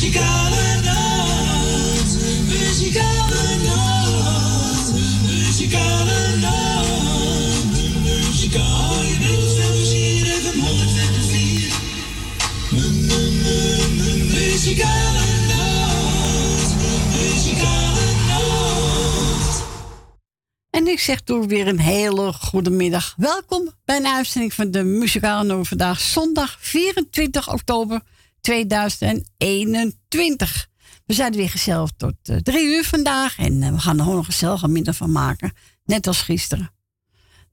Muzikale nacht, muzikale nacht, muzikale nacht, muzikale Muzikale nacht, muzikale nacht. En ik zeg door weer een hele goede middag. Welkom bij een uitzending van de Muzikale Noot vandaag zondag 24 oktober 2021. We zijn weer gezellig tot eh, drie uur vandaag en eh, we gaan er gewoon een gezellige middag van maken. Net als gisteren.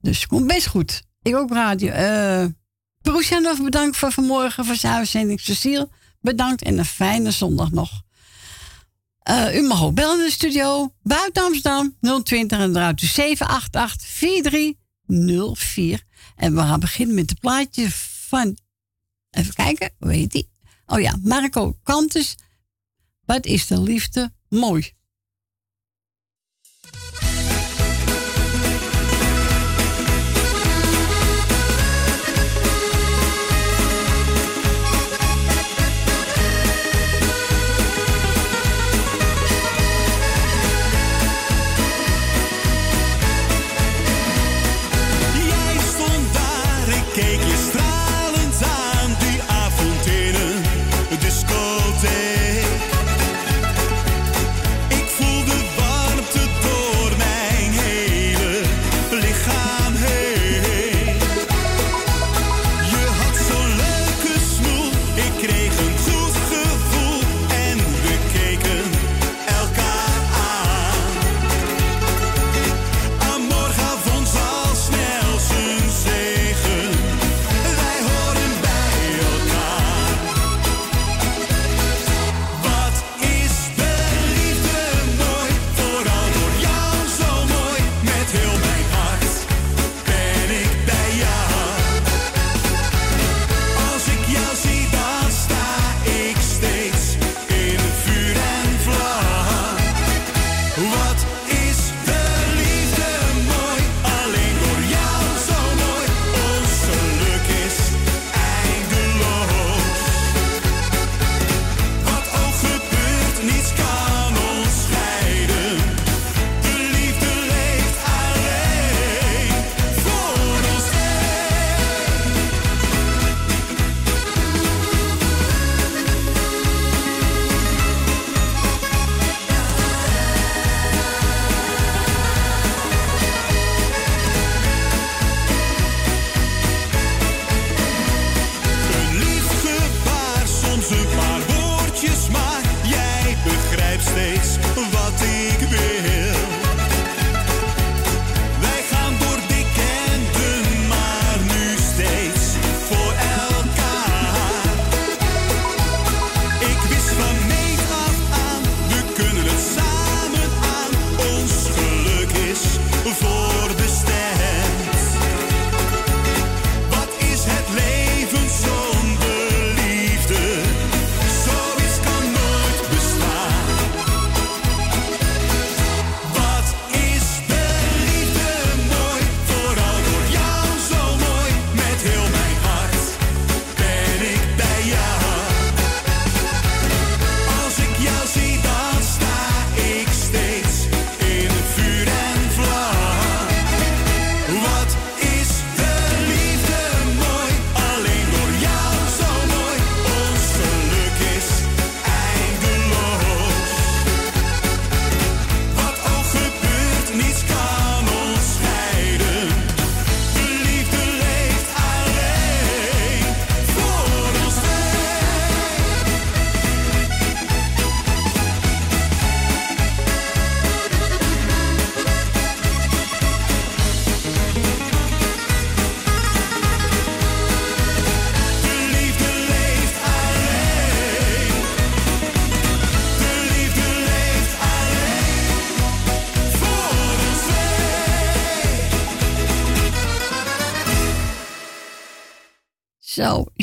Dus komt best goed. Ik ook radio. nog bedankt voor vanmorgen voor zijn uitzending. Cecile, bedankt en een fijne zondag nog. U mag ook bellen in de studio. Buiten Amsterdam 020 en eruit 788 4304. En we gaan beginnen met het plaatje van. Even kijken, hoe heet die? Oh ja, Marco Kantus. Wat is de liefde mooi?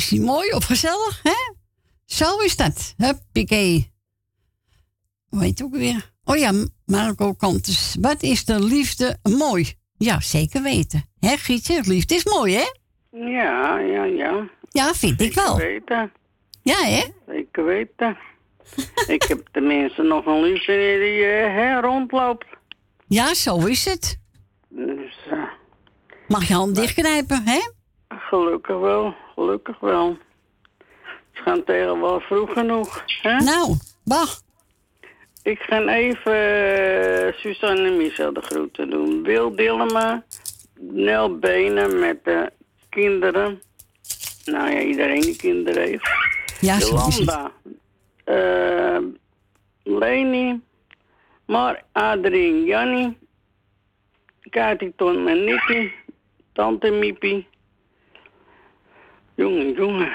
Is die mooi of gezellig, hè? Zo is dat. Huppakee. Hoe heet het ook weer? Oh ja, Marco Kantus. Wat is de liefde mooi? Ja, zeker weten. Hè, Gietje? Liefde is mooi, hè? Ja, ja, ja. Ja, vind ik wel. Weten. Ja, hè? Zeker weten. ik heb tenminste nog een liefde die eh, rondloopt. Ja, zo is het. Dus eh, Mag je hand dichtknijpen, hè? gelukkig wel, gelukkig wel. Ze gaan tegen wel vroeg genoeg. Hè? Nou, wacht. Ik ga even eh, Suzanne en Michel de groeten doen. Wil Dillema, Nel Benen met de kinderen. Nou ja, iedereen die kinderen heeft. Ja. Jolanda, eh Leni, Mar, Adrien, Jannie, Kati, Ton en Nicky, Tante Miepie. Jongen, jongen,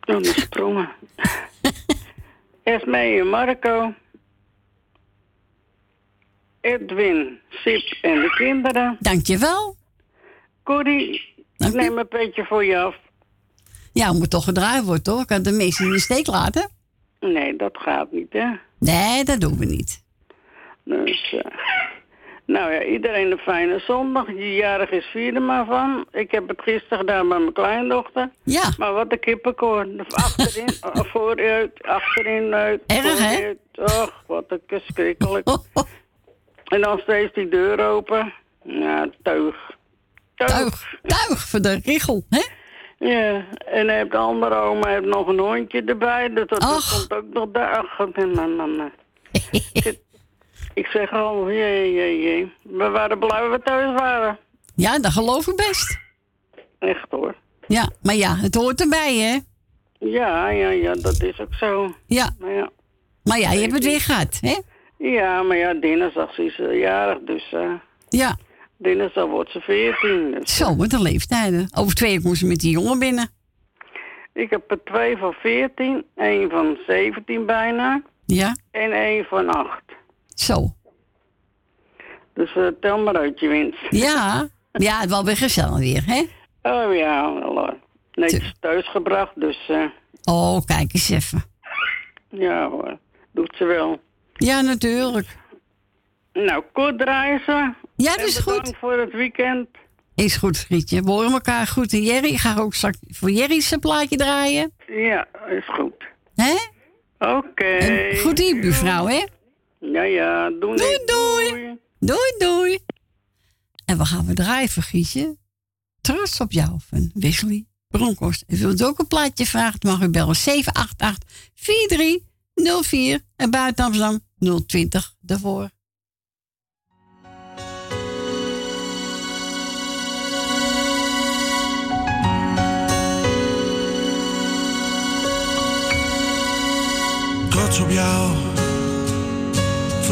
dan is sprongen. Esme en Marco. Edwin, Sip en de kinderen. Dankjewel. Corrie, ik Dank neem een petje voor je af. Ja, moet toch gedraaid worden, toch? Ik kan de mensen in de steek laten. Nee, dat gaat niet, hè? Nee, dat doen we niet. Dus, eh, nou ja, iedereen een fijne zondag. Die jarig is vierde maar van. Ik heb het gisteren gedaan bij mijn kleindochter. Ja, Maar wat een kippenkoor. Achterin, eh, vooruit, achterin, uit. Erg, hè? Och, wat een verschrikkelijk. oh, oh, En dan steeds die deur open. Ja, teug. Teug. tuig, tuig voor de richel, hè? Ja, en hij heeft de andere oma heeft nog een hondje erbij. Dus dat komt ook nog daar. Ach, man, man, man. Ik zeg al, jee, jee, jee. We waren blij dat we thuis waren. Ja, dat geloof ik best. Echt hoor. Ja, maar ja, het hoort erbij, hè? Ja, ja, ja, dat is ook zo. Ja, Maar ja, maar ja, je hebt het weer gehad, hè? ja, maar ja dinsdag is ze jarig, dus eh Ja, dinsdag wordt ze 14. Dus. zo, met de leeftijden. Over twee weken moest ze met die jongen binnen. Ik heb er twee van 14, één van 17 bijna Ja, en één van 8. Zo. Dus eh, tel maar uit je winst. Ja, ja, het was weer gezellig weer, hè? Oh ja, wel hoor. Netjes thuisgebracht, dus eh, Oh, kijk eens even. ja hoor, doet ze wel. Ja, natuurlijk. Nou, kort draaien ze. Ja, dat En is bedankt goed. voor het weekend. Is goed, Grietje. We horen elkaar goed. En Jerry, ik ga ook straks voor Jerry zijn plaatje draaien. Ja, is goed. Hè? Oké. En goed hier, buurvrouw, hè? Ja, ja, doei. Doei, doei. Doei, doei. En we gaan we draaien voor Grietje. Trots op jou van Wesley Bronkhorst. En wilt u ook een plaatje vragen, mag u bellen 788-4304 en buiten Amsterdam 020 daarvoor. trots op jou.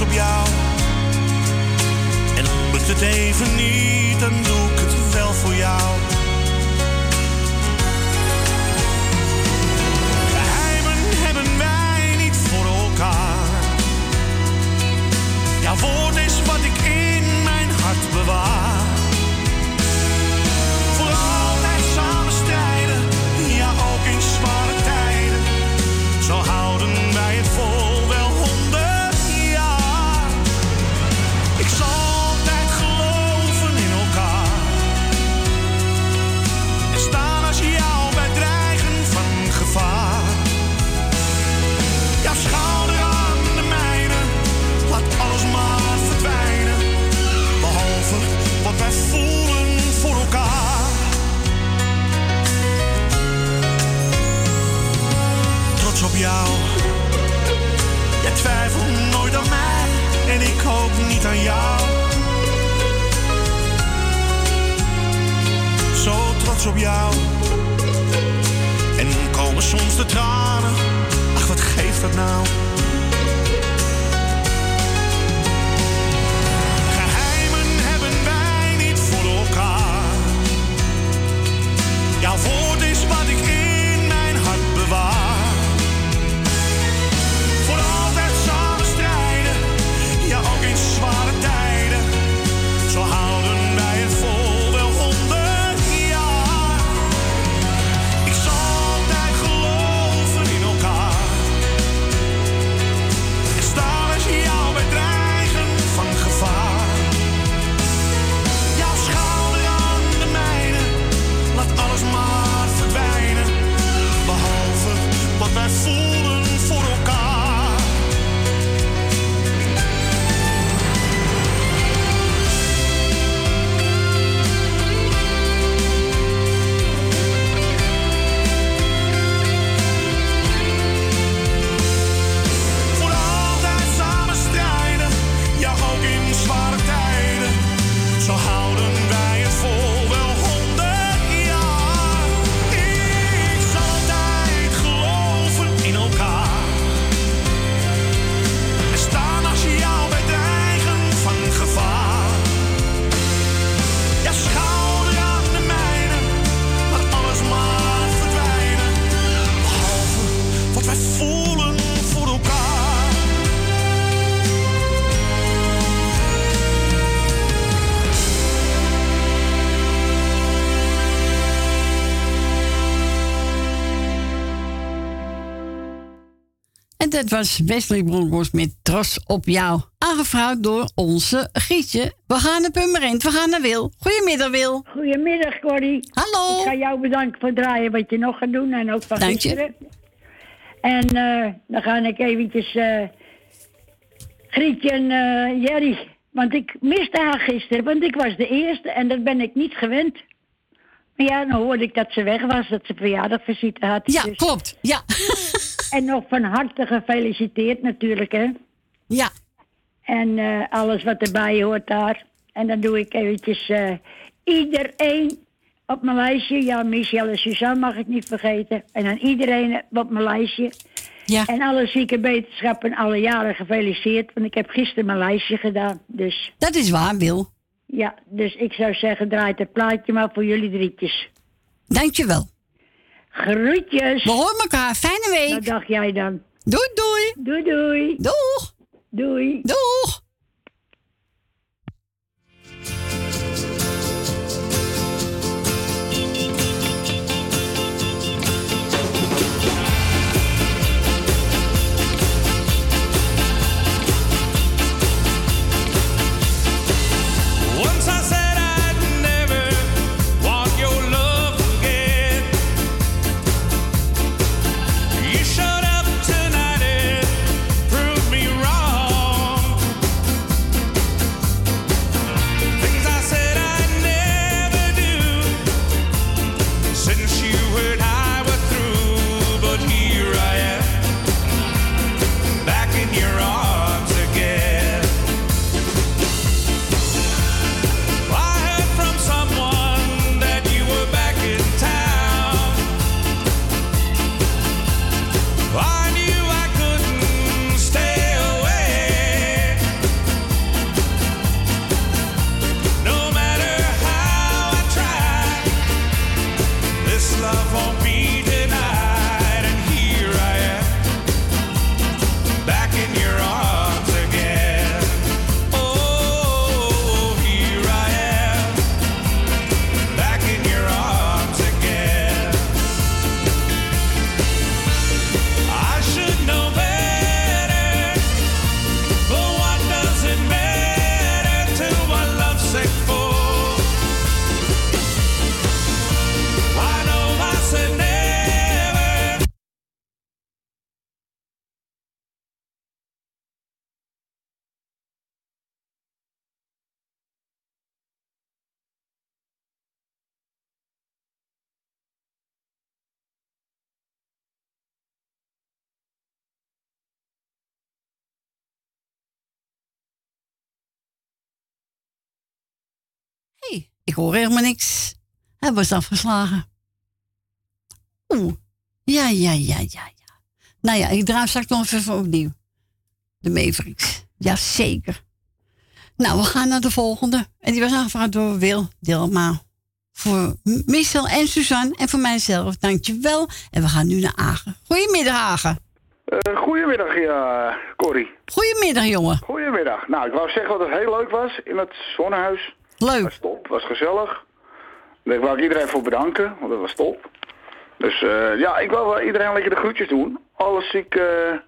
Op jou. En lukt het even niet, dan doe ik het wel voor jou. Geheimen hebben wij niet voor elkaar. Jouw woord is wat ik in mijn hart bewaar. Op. En komen soms de tranen. Ach, wat geeft dat nou? Dat was Wesley Bronkhorst met Tros op jou. Aangevraagd door onze Gietje. We gaan naar Pummerend, we gaan naar Wil. Goedemiddag Wil. Goedemiddag, Corrie. Hallo. Ik ga jou bedanken voor het draaien wat je nog gaat doen en ook van Dank je. En eh, dan ga ik eventjes eh Grietje en eh, Jerry. Want ik miste haar gisteren, want ik was de eerste en dat ben ik niet gewend. Maar ja, dan hoorde ik dat ze weg was, dat ze verjaardagvisite had. Ja, Dus- klopt. Ja. En nog van harte gefeliciteerd natuurlijk, hè. ja. En eh, alles wat erbij hoort daar. En dan doe ik eventjes eh, iedereen op mijn lijstje. Ja, Michel en Suzanne mag ik niet vergeten. En aan iedereen op mijn lijstje. Ja. En alle zieke wetenschappen alle jaren gefeliciteerd. Want ik heb gisteren mijn lijstje gedaan. Dus Dat is waar, Wil. ja, dus ik zou zeggen, draait het plaatje maar voor jullie drietjes. Dankjewel. Groetjes. We horen elkaar. Fijne week. Wat dacht jij dan? Doei, doei. Doei, doei. Doeg. Doei. Doeg. Ik hoor helemaal niks. Hij was afgeslagen. Oeh. Ja, ja, ja, ja, ja. Nou ja, ik draai straks nog even opnieuw. De Mavericks. Jazeker. Nou, we gaan naar de volgende. En die was aangevraagd door Wil Dilma. Voor Michel en Suzanne en voor mijzelf. Dankjewel. En we gaan nu naar Agen. Goedemiddag, Agen. Eh, goedemiddag, ja, Corrie. Goedemiddag, jongen. Goedemiddag. Nou, ik wou zeggen dat het heel leuk was in het zonnehuis. Leuk. was top, was gezellig. Daar wou ik iedereen voor bedanken, want dat was top. Dus eh, ja, ik wil wel iedereen lekker de groetjes doen. Alles ziek, eh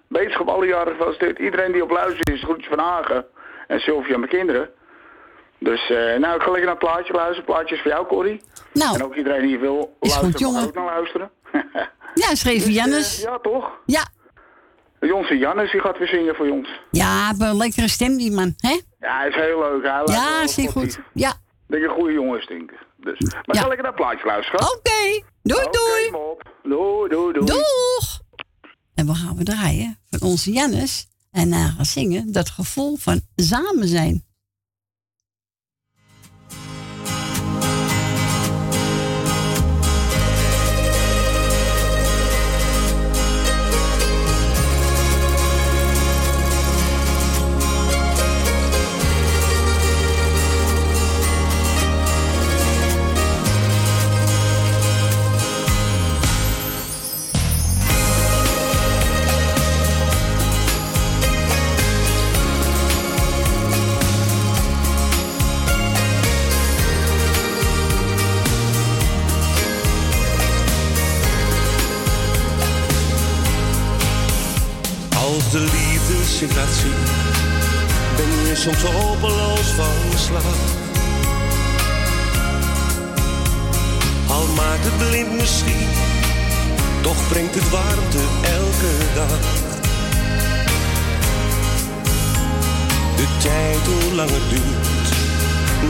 wetenschap, alle jaren gefeliciteerd. Iedereen die op luistert is, groetjes van Hagen. En Sylvia en mijn kinderen. Dus eh, nou, ik ga lekker naar het plaatje luisteren. Plaatjes voor jou, Corrie. En Nou, ook iedereen die wil Is goed, luisteren, jongen. ook naar luisteren. ja, schreef Dus, Jannes. ja, toch? Ja. Jonse Jannes, die gaat weer zingen voor ons. Ja, een lekkere stem, die man. hè? Ja, hij is heel leuk. Hij Ja, is goed. Ja. Ik denk een goede jongen is, denk ik. Dus. Maar Ja. ga lekker naar plaatje luisteren. Oké. schat. Doei, Oké, doei. mop. Doei, doei, doei. Doeg! En we gaan we draaien van onze Jannes. En hij gaat zingen dat gevoel van samen zijn.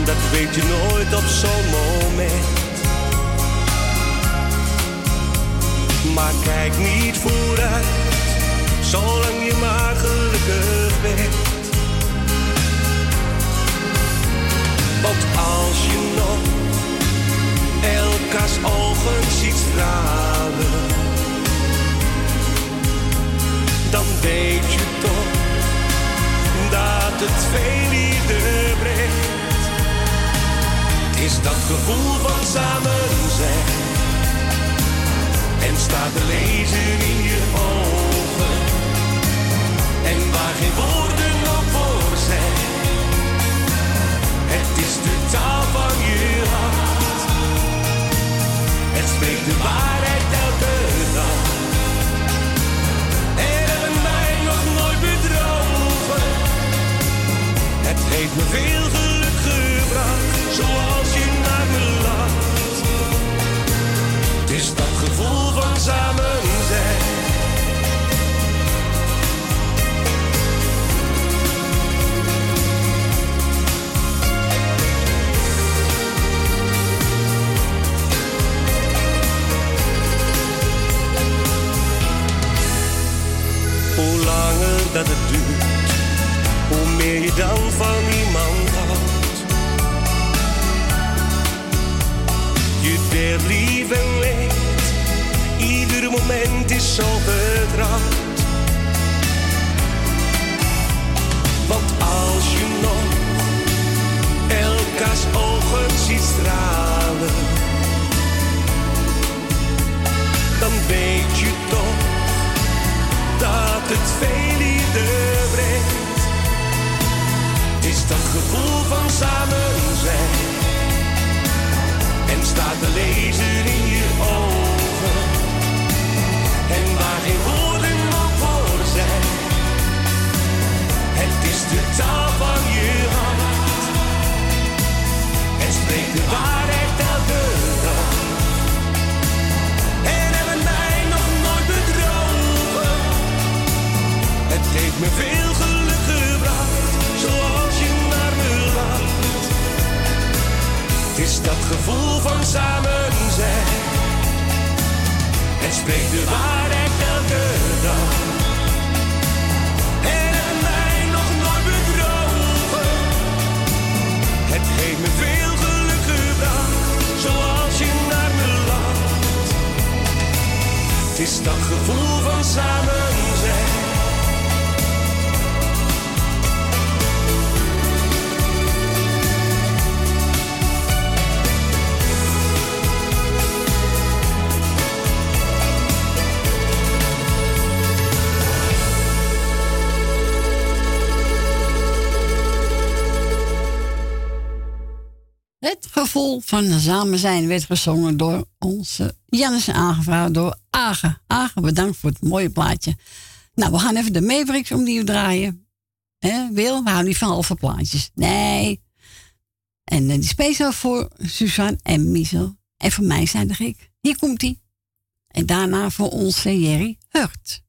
Dat weet je nooit op zo'n moment. Maar kijk niet vooruit, zolang je maar gelukkig bent. Want als je nog elkaars ogen ziet stralen, dan weet je toch dat het veel liefde brengt. Is dat gevoel van samen zijn en staat te lezen in je ogen. En waar geen woorden nog voor zijn. Het is de taal van je hart. Het spreekt de waarheid elke dag. Heeft me veel geluk gebracht, zoals je naar me lacht. Is dat gevoel van samen zijn. Hoe langer dat het duurt, je dan van iemand houdt. Je deelt lief en leed, ieder moment is zo vertrouwd. Want als je nog elkaars ogen ziet stralen, dan weet je toch dat het veel liefde brengt. Is dat gevoel van samen zijn en staat te lezen in je ogen. En waar geen woorden nog voor zijn, het is de taal van je hart. Het spreekt de waarheid elke dag. En hebben mij nog nooit bedrogen. Het heeft me veel dat gevoel van samen zijn. Het spreekt de waarheid elke dag. En mij nog nooit bedrogen. Het heeft me veel geluk gebracht, zoals je naar me lacht. Het is dat gevoel van samen van samen zijn werd gezongen door onze Jannes aangevraagd door Agen. Agen, bedankt voor het mooie plaatje. Nou, we gaan even de Mavericks opnieuw draaien. Wil, we houden niet van halve plaatjes. Nee. En eh, die speciaal voor Suzanne en Miesel. En voor mij zijn er ik. Hier komt ie. En daarna voor onze Jerry Hurt.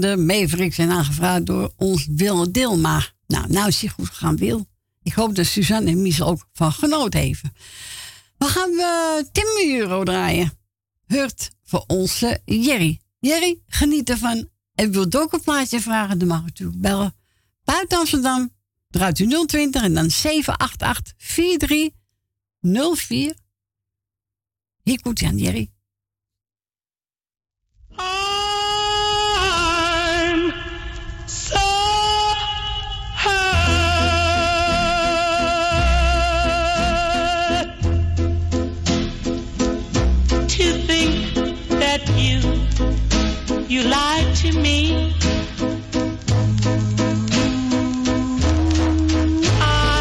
De Mavericks en aangevraagd door ons Wil Dilma. Nou, nou is hij goed gegaan, Wil. Ik hoop dat Suzanne en Mies ook van genoten heeft. We gaan we Tim Euro draaien. Hurt voor onze Jerry. Jerry, geniet ervan. En wilt ook een plaatje vragen, dan mag u natuurlijk bellen. Buiten Amsterdam, draait u 020 en dan 788 4304. Hier komt hij aan, Jerry. You lied to me. I'm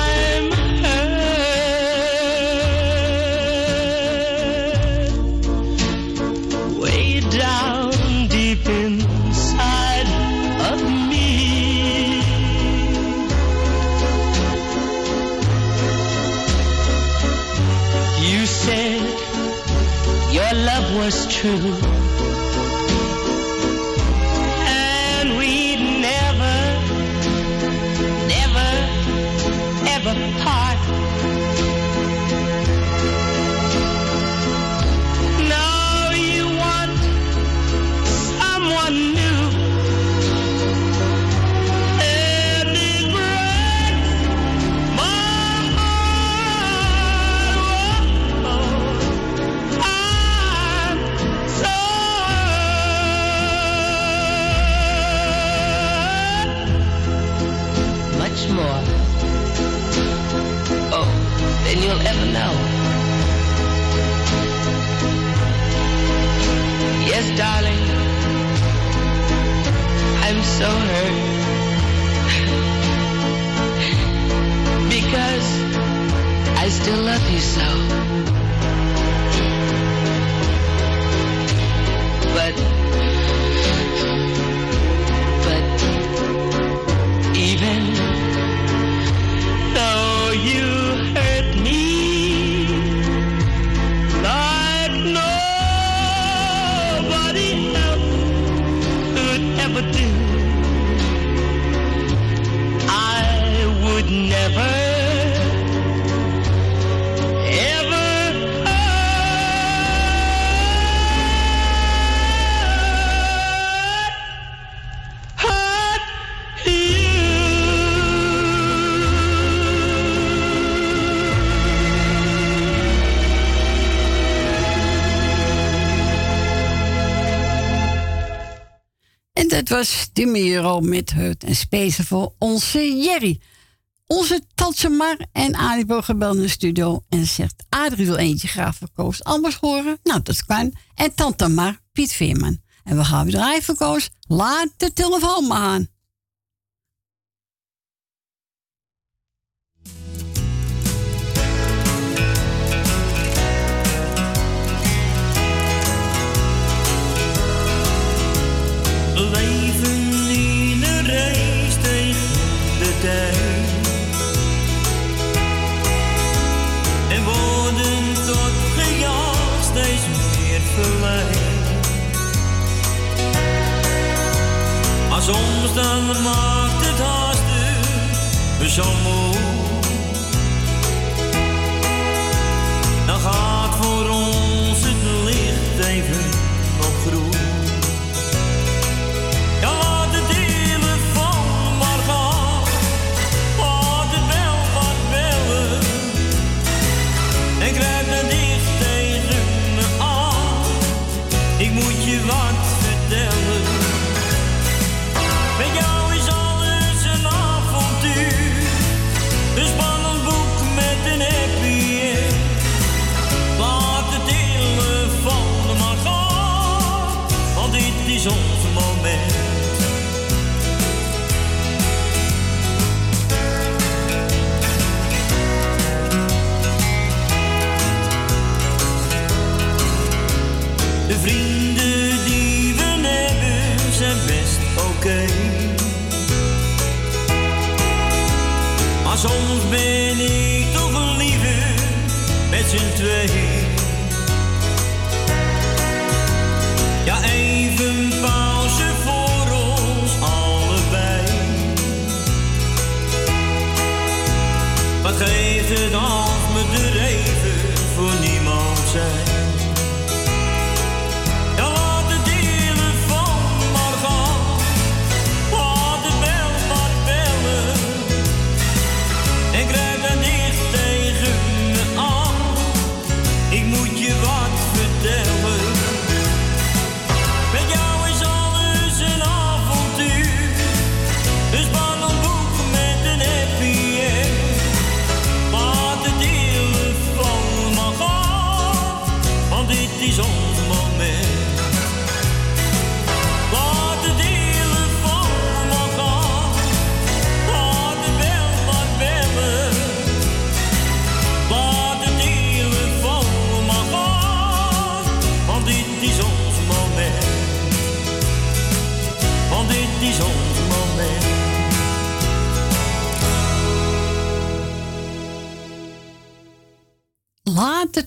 Yes, darling, I'm so hurt. because I still love you so. Met Hurt en Space voor onze Jerry. Onze Tante Mar en Adibo gebeld in de studio en zegt... Adrie wil eentje graag verkoos. Anders horen? Nou, dat kan. En Tante Mar, Piet Veerman. En we gaan weer draaien verkoos. Laat de telefoon maar aan. Dan maakt het haast zo moe. twee. Ja, even pauze voor ons allebei. Wat geeft het als me de even voor niemand zijn?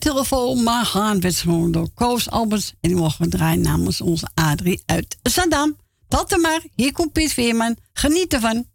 telefoon maar gaan werd gewonnen door Koos Albers. En die mogen we draaien namens onze Adrie uit Saddam. Tot dan maar, hier komt Piet Veerman. genieten van.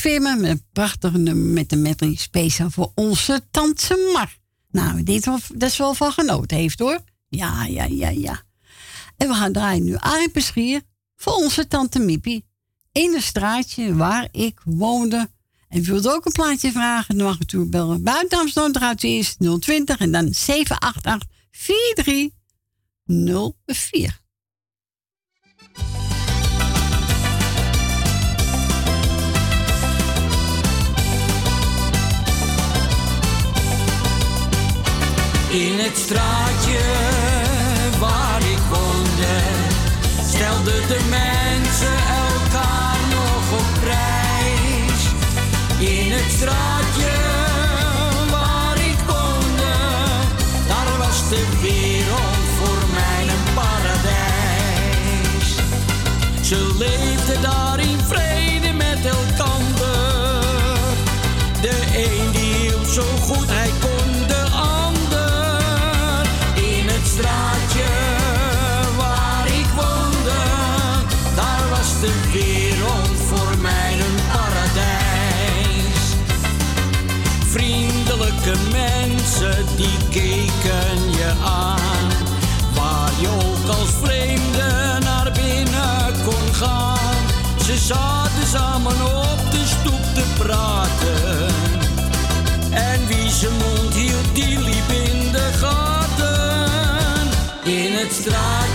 Veerman met een prachtig nummer met een medley speciaal voor onze tante Mar. Nou, dit dat is wel van genoten heeft hoor. Ja, ja, ja, ja. En we gaan draaien nu aardappelschier voor onze tante Mippie. In het straatje waar ik woonde. En wilt ook een plaatje vragen, dan mag u toe bellen. Buiten Amsterdam draait eerst 020 en dan 788 4304. In het straatje waar ik woonde, stelden de mensen elkaar nog op prijs. In het straatje waar ik woonde, daar was de wereld voor mij een paradijs. Ze zaten samen op de stoep te praten. En wie zijn mond hield, die liep in de gaten. In het straatje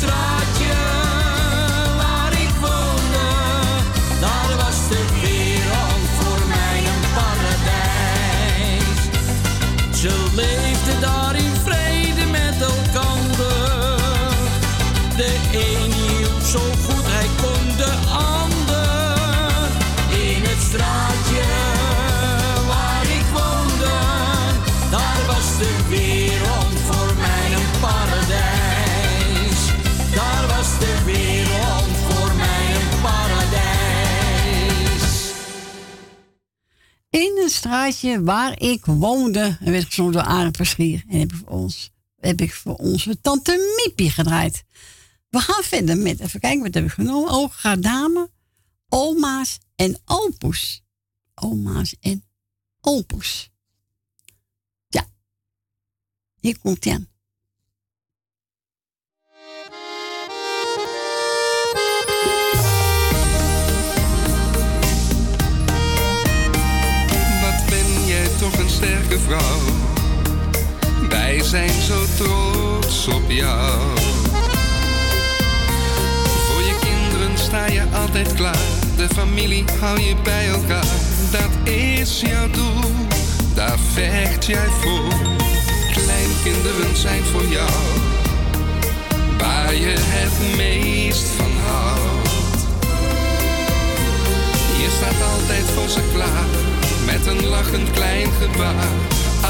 In straatje waar ik woonde. En werd gezongen door Arend Verschier. En heb ik voor ons, heb ik voor onze tante Miepie gedraaid. We gaan verder met, even kijken wat heb ik genomen. Oga dame, oma's en opoes. Oma's en opoes. Ja. Hier komt hij aan. Sterke vrouw. Wij zijn zo trots op jou. Voor je kinderen sta je altijd klaar. De familie hou je bij elkaar. Dat is jouw doel, daar vecht jij voor. Kleinkinderen zijn voor jou. Waar je het meest van houdt. Je staat altijd voor ze klaar, met een lachend klein gebaar.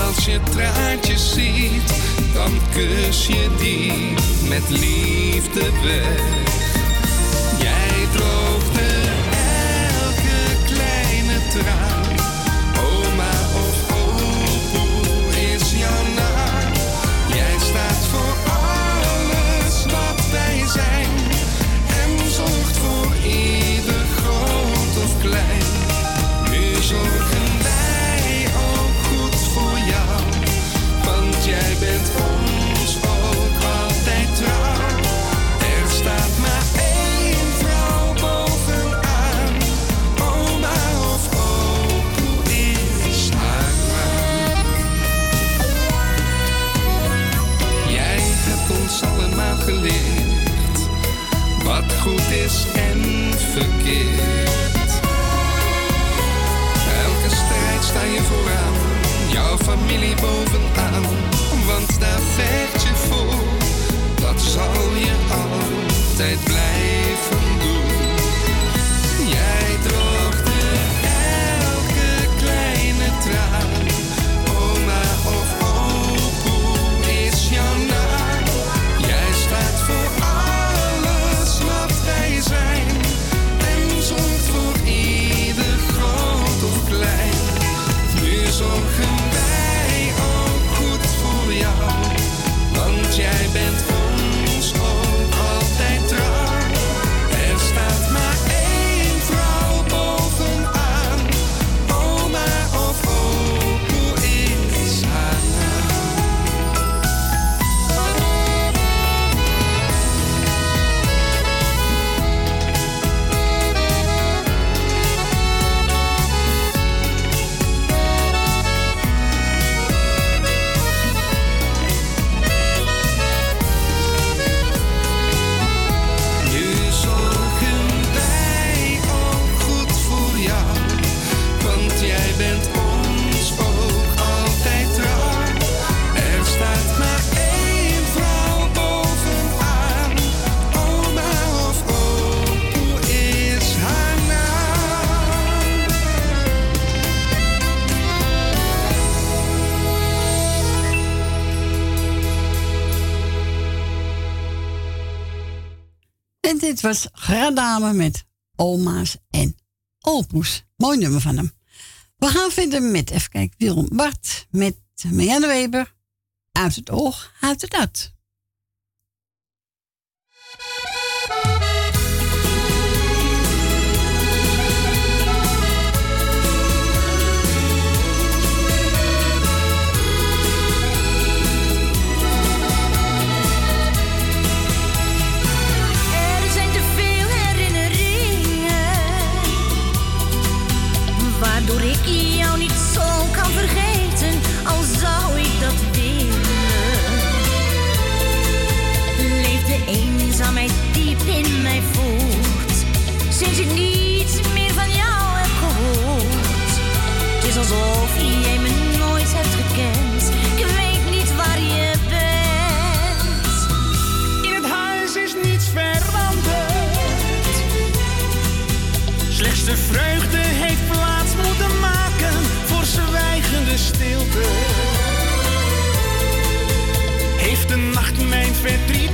Als je traantjes ziet, dan kus je die met liefde weg. bovenaan, want daar vecht je voor. Dat zal je altijd Het was Gradame met oma's en opoes. Mooi nummer van hem. We gaan vinden met, even kijken, Willem Bart, met Marianne Weber. Uit het oog, uit het dat. Ricky. entre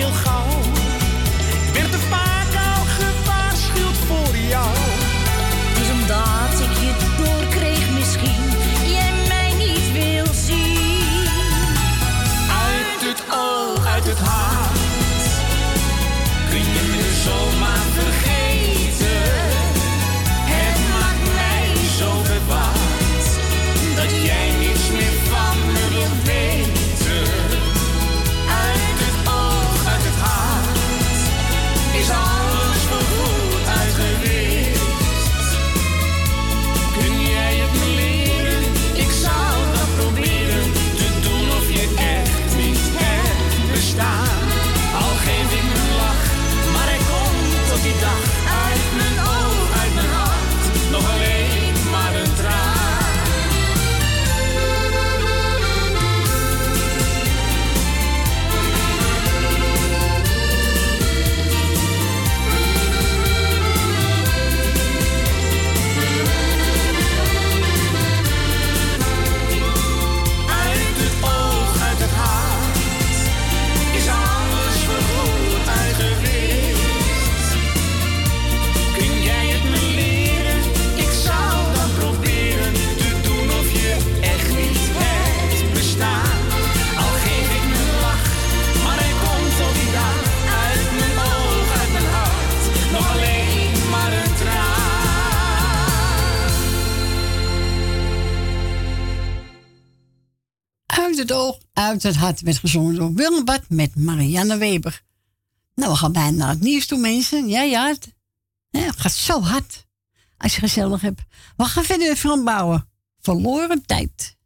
heel gauw. het hart met gezongen door Wilbert met Marianne Weber. Nou, we gaan bijna naar het nieuws toe, mensen. Ja, ja. Het, gaat zo hard. Als je gezellig hebt. We gaan verder even bouwen. Verloren tijd.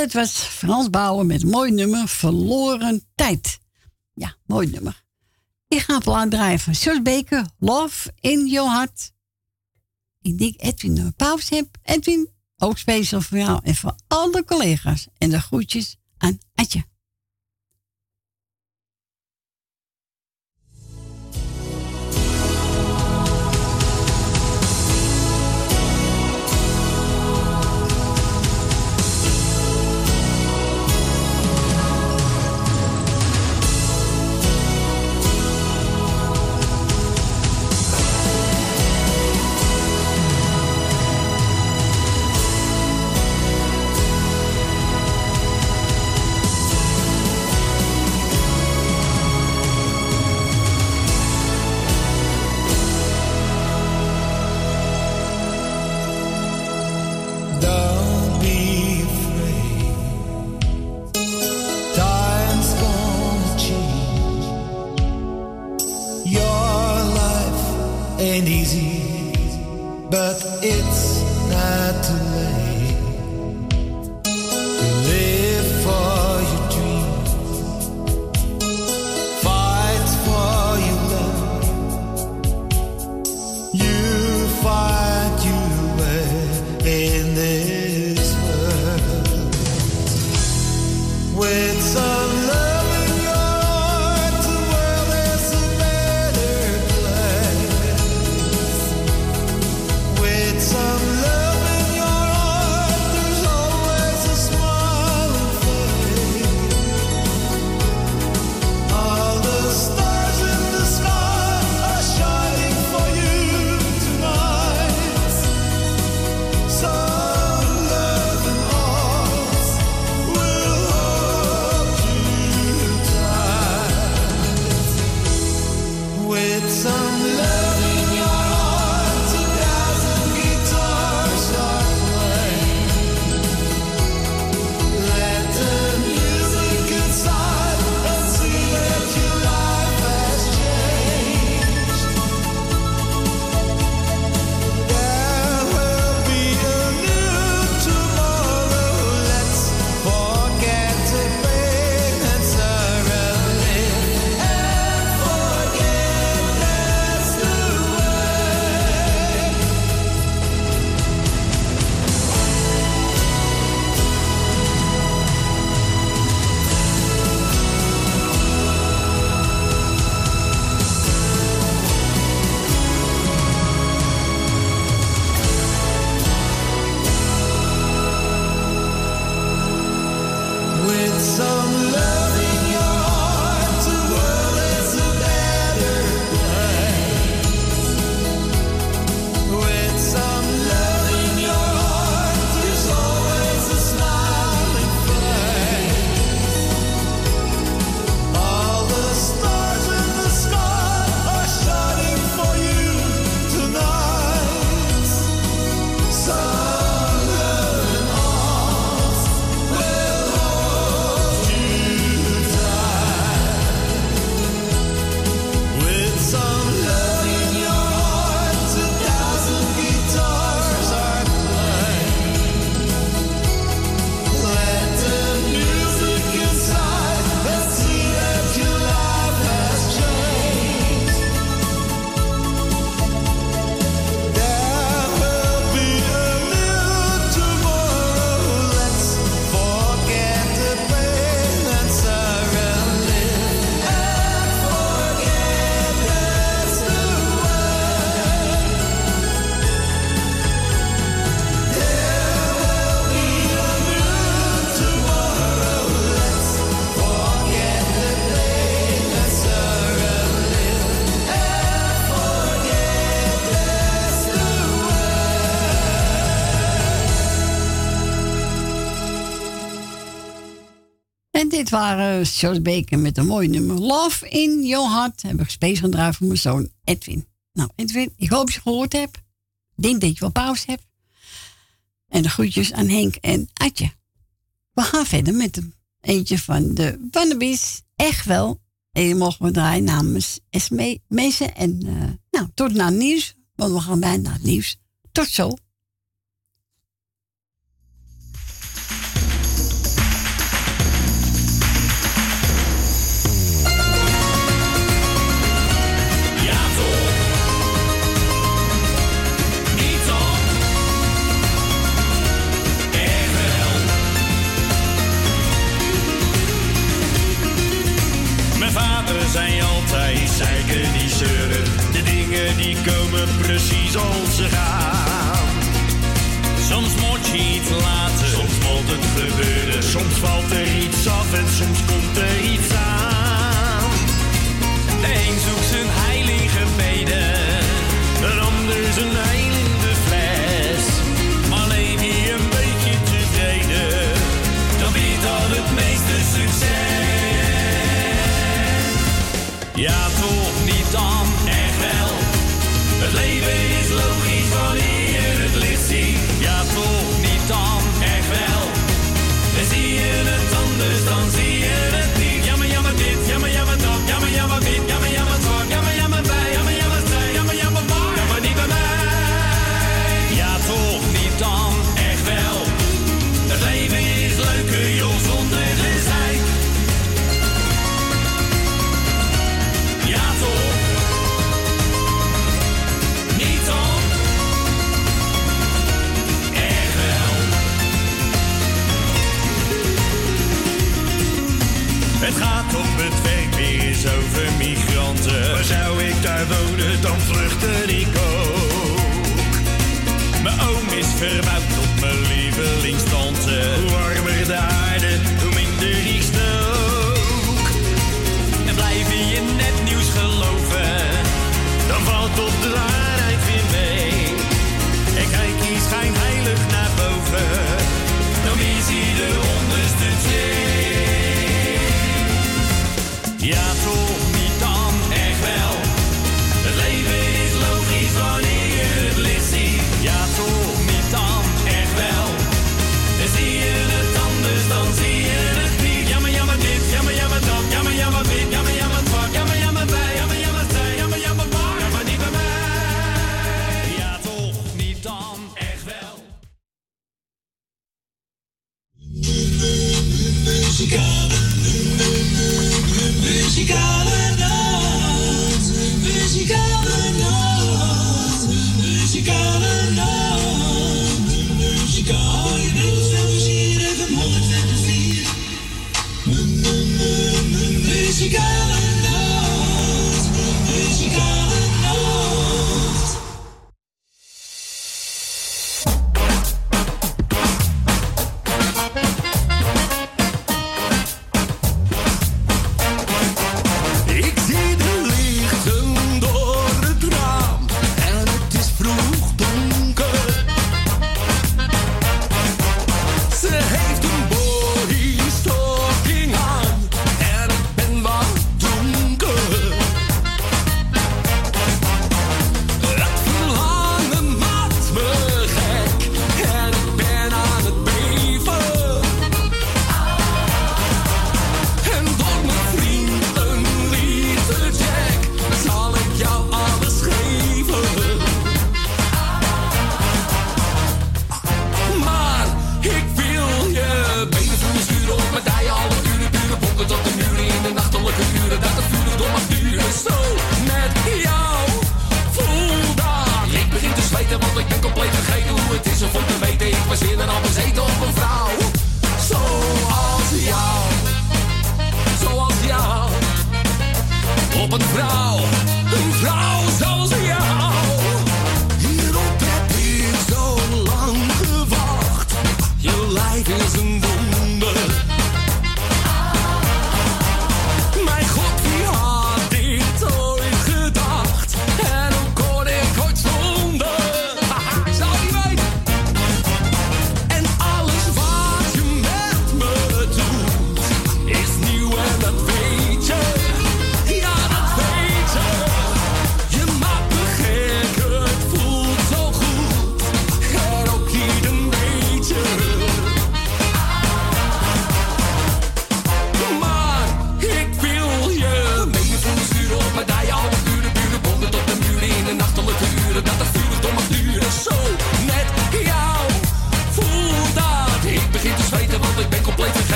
dat was Frans Bouwen met mooi nummer Verloren Tijd. Ja, mooi nummer. Ik ga plaat draaien van Sjors Love in Your Heart. Ik denk Edwin eh, een pauze heb. Edwin, ook speciaal voor jou en voor alle collega's. En de groetjes aan Adje. ain't easy, but it's dit waren Jos Baker met een mooi nummer. Love in Your Heart. Heb ik space gedraaid voor mijn zoon Edwin. Nou, Edwin, ik hoop dat je gehoord hebt. Ik denk dat je wel pauze hebt. En de groetjes aan Henk en Adje. We gaan verder met een eentje van de Wannabies. Echt wel. En je mogen we draaien namens Esme Mezen. En eh, nou, tot na het nieuws. Want we gaan bijna naar het nieuws. Tot zo. Soms valt er iets af en soms komt is over migranten. waar zou ik daar wonen, dan vluchtte ik ook. Mijn oom is verbouwd tot mijn lievelingstante. Hoe warmer de aarde, hoe minder ik stook. En blijf je net nieuws geloven, dan valt op de aarde. She got a, she got a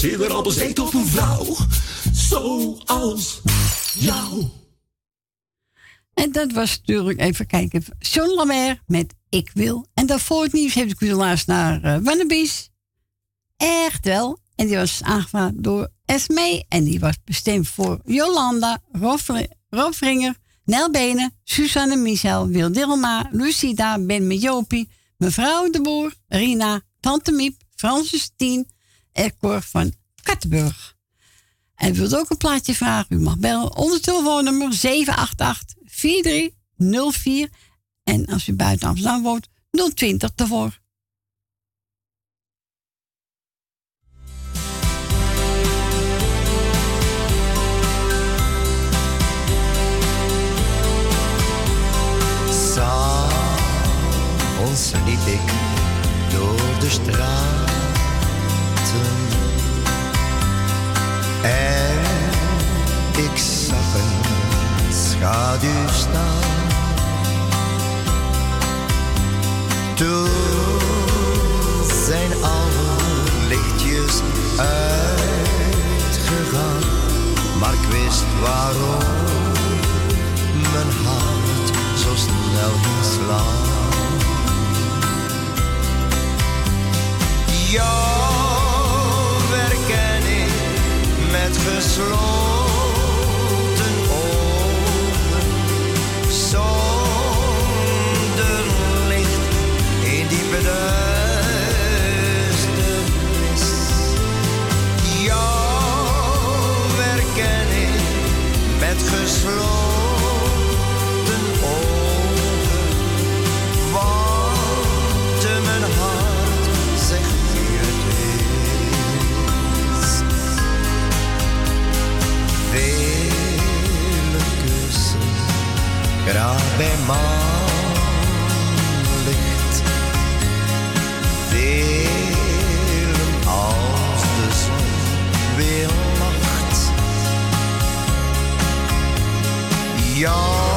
was eerder al op een vrouw. Zoals jou. En dat was natuurlijk, even kijken, John Lambert met Ik Wil. En daarvoor het nieuws heb ik u laatst naar uh. Echt wel. En die was aangevraagd door Esme. En die was bestemd voor Jolanda, Rob Vringer, Nel Benen, Suzanne Michel, Wil Dilma, Lucida, Ben mevrouw de Boer, Rina, Tante Miep, Francis Tien en Cor van Kattenburg. En wilt ook een plaatje vragen? U mag bellen onder telefoonnummer 788-4304. En als u buiten Amsterdam woont, 020 ervoor. S'avonds liep ik door de straten en ik zag een schaduw staan. Toen zijn alle lichtjes uitgegaan, maar ik wist waarom mijn hart zo snel ging slaan. Jou met gesloten graag bij maanlicht. Velen als de zon weer lacht. Jou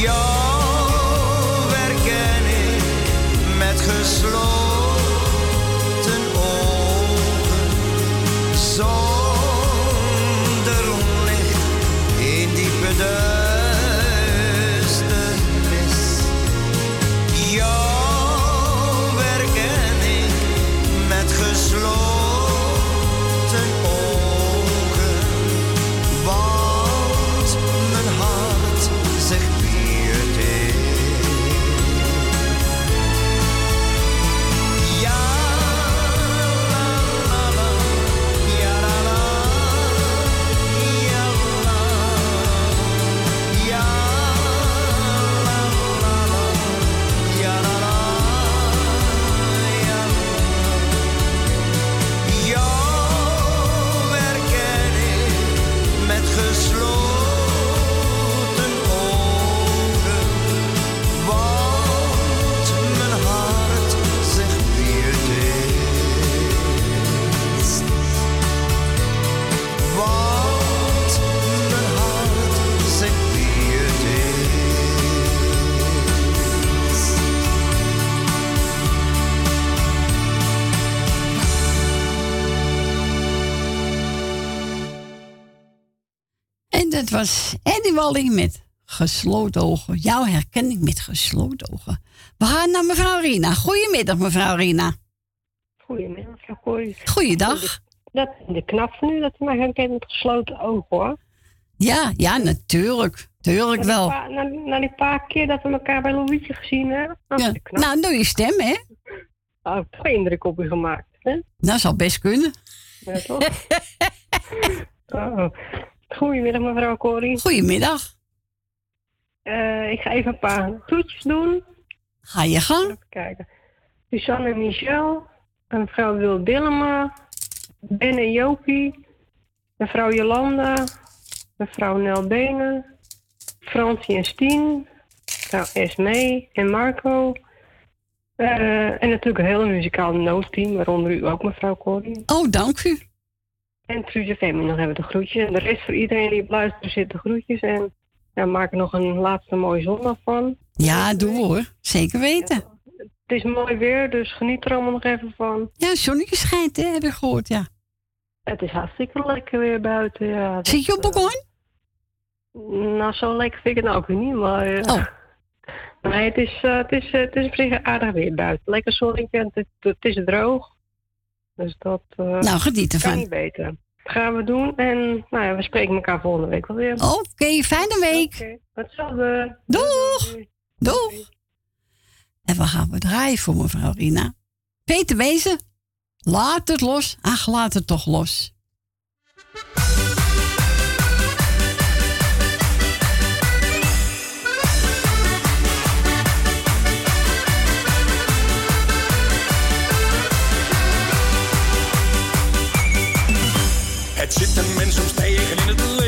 Jou herken ik met gesloten was Eddie Walling met gesloten ogen. Jouw herkenning met gesloten ogen. We gaan naar mevrouw Rina. Goedemiddag, mevrouw Rina. Goedemiddag, Corrie. Goeiedag. Dat is de knap van u dat u mij herkent met gesloten ogen, hoor. Ja, ja, natuurlijk. Tuurlijk Na die wel. paar- Na, na die paar keer dat we elkaar bij Louietje gezien hebben. Ja. Nou, doe je stem, hè? Nou, toch indruk op u gemaakt, hè? Dat zal best kunnen. Ja, toch? oh. Goedemiddag, mevrouw Corrie. Goedemiddag. Eh, ik ga even een paar toetjes doen. Ga je gang. Even kijken. Suzanne en Michel. Mevrouw Wil Dillema. Ben en Jopie. Mevrouw Jolanda. Mevrouw Nel Benen. Francie en Stien. Mevrouw Esmee en Marco. Eh, en natuurlijk een hele muzikale noodteam, waaronder u ook, mevrouw Corrie. Oh, dank u. En Truus Femi nog even de groetjes. En de rest voor iedereen die op luisteren zit de groetjes. En ja, maak er nog een laatste mooie zondag van. Ja, doe hoor. Zeker weten. Het is mooi weer, dus geniet er allemaal nog even van. Ja, zonnetje schijnt, hè? Heb ik gehoord, ja. Het is hartstikke lekker weer buiten, ja. Dat, Zit je op balkon? Nou, zo lekker vind ik het nou ook weer niet, maar... eh, Oh. Nee, het is, eh, het, is, eh, het is op zich aardig weer buiten. Lekker zonnetje, en het, het is droog. Dus dat eh, Nou, geniet kan ervan. niet beter. Dat gaan we doen en nou ja, we spreken elkaar volgende week wel weer. Oké, fijne week. Oké, hetzelfde. Doeg. Doeg. En we gaan we draaien voor mevrouw Rina. Peter Wezen, laat het los. Ach, laat het toch los. Zit een mens soms tegen in het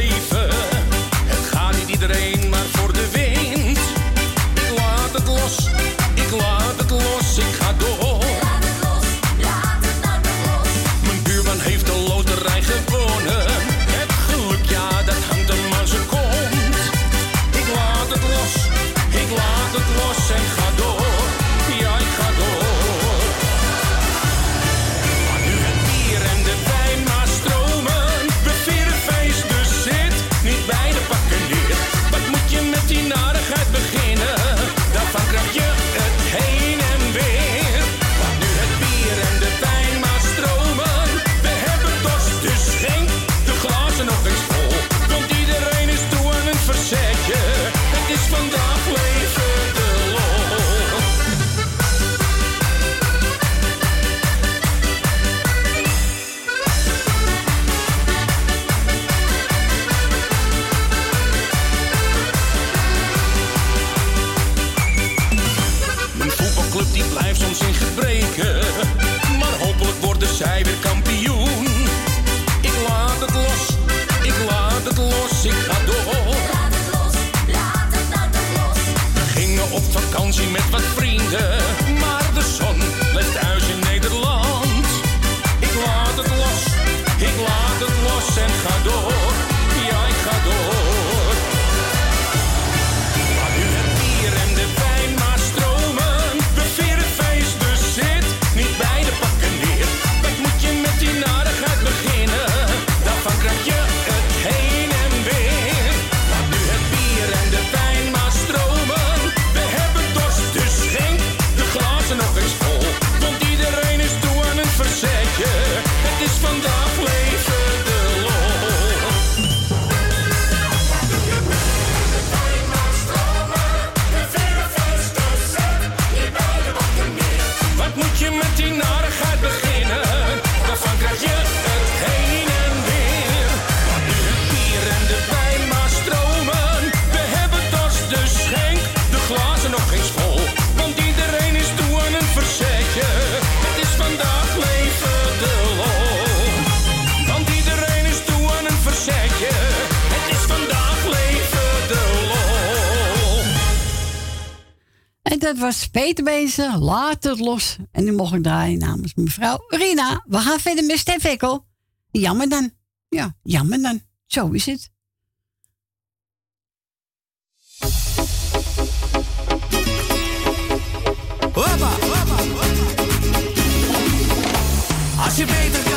Dat was Peter Bezen, laat het los. En nu mocht ik draaien namens mevrouw Rina. We gaan verder met Stef Ekkel. Jammer dan. Ja, jammer dan. Zo is het. Als je beter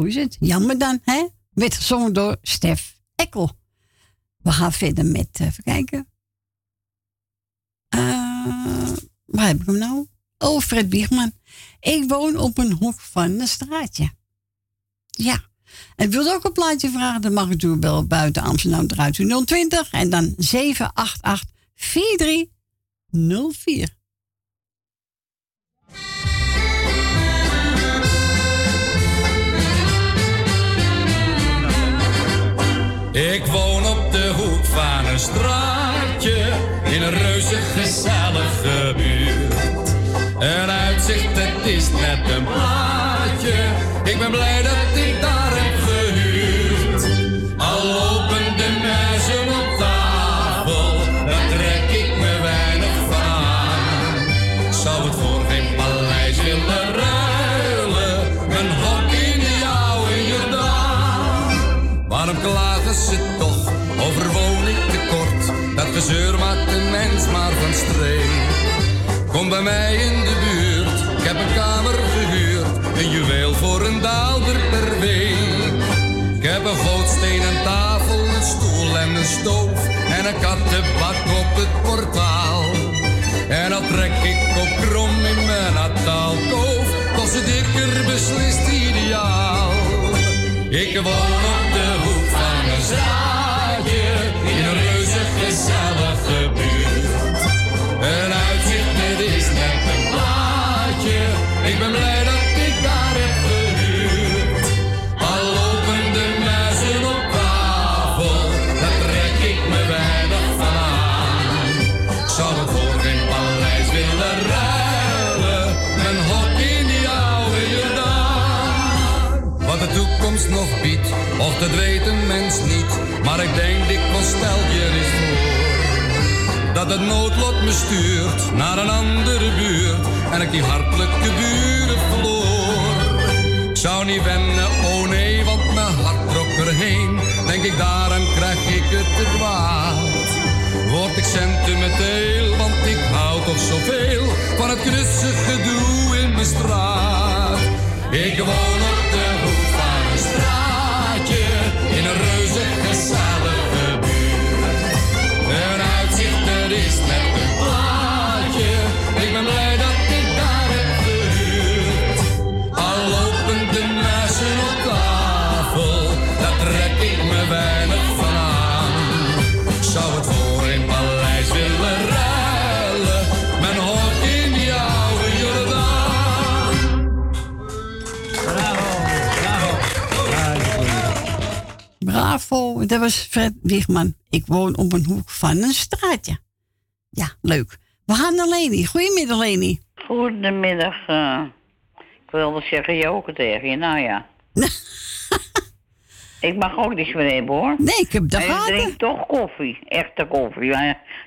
zo is het. Jammer dan, hè? Werd gezongen door Stef Ekkel. We gaan verder met, eh, even kijken. Eh, waar heb ik hem nou? Oh, Fred Wiegman. Ik woon op een hoek van een straatje. Ja. En wilde ook een plaatje vragen, dan mag u doorbellen buiten Amsterdam eruit 020 en dan 788 4304. Ik woon op de hoek van een straatje in een reuze gezellige buurt. Een uitzicht, het is net een plaatje. Ik ben blij bij mij in de buurt, ik heb een kamer gehuurd. Een juweel voor een daalder per week. Ik heb een gootstenen tafel, een stoel en een stoof. En een kattenbak op het portaal. En dan trek ik op krom in mijn nataalkoof. Toch ze dikker beslist ideaal. Ik woon op de hoek van een straatje in een reuze gezellige dat weet een mens niet. Maar ik denk dikwijls stel je eens voor. Dat het noodlot me stuurt naar een andere buurt. En ik die hartelijke buren verloor. Ik zou niet wennen, oh nee, want mijn hart trok erheen. Denk ik daaraan krijg ik het te kwaad. Word ik sentimenteel, want ik hou toch zoveel van het knusse gedoe in mijn straat. Ik woon op is net een plaatje. Ik ben blij dat ik daar heb gehuurd. Al lopen de muizen op tafel, daar trek ik me weinig van aan. Zou het voor een paleis willen ruilen, mijn hok in die oude Jordaan. Bravo, dat was Fred Wiegman. Ik woon op een hoek van een straatje. Ja, leuk. We gaan naar Leni. Goedemiddag, Leni. Goedemiddag. eh, ik wilde zeggen Joke tegen je. Nou ja. ik mag ook niets meer hebben hoor. Nee, ik heb dat ik drink toch koffie. Echte koffie.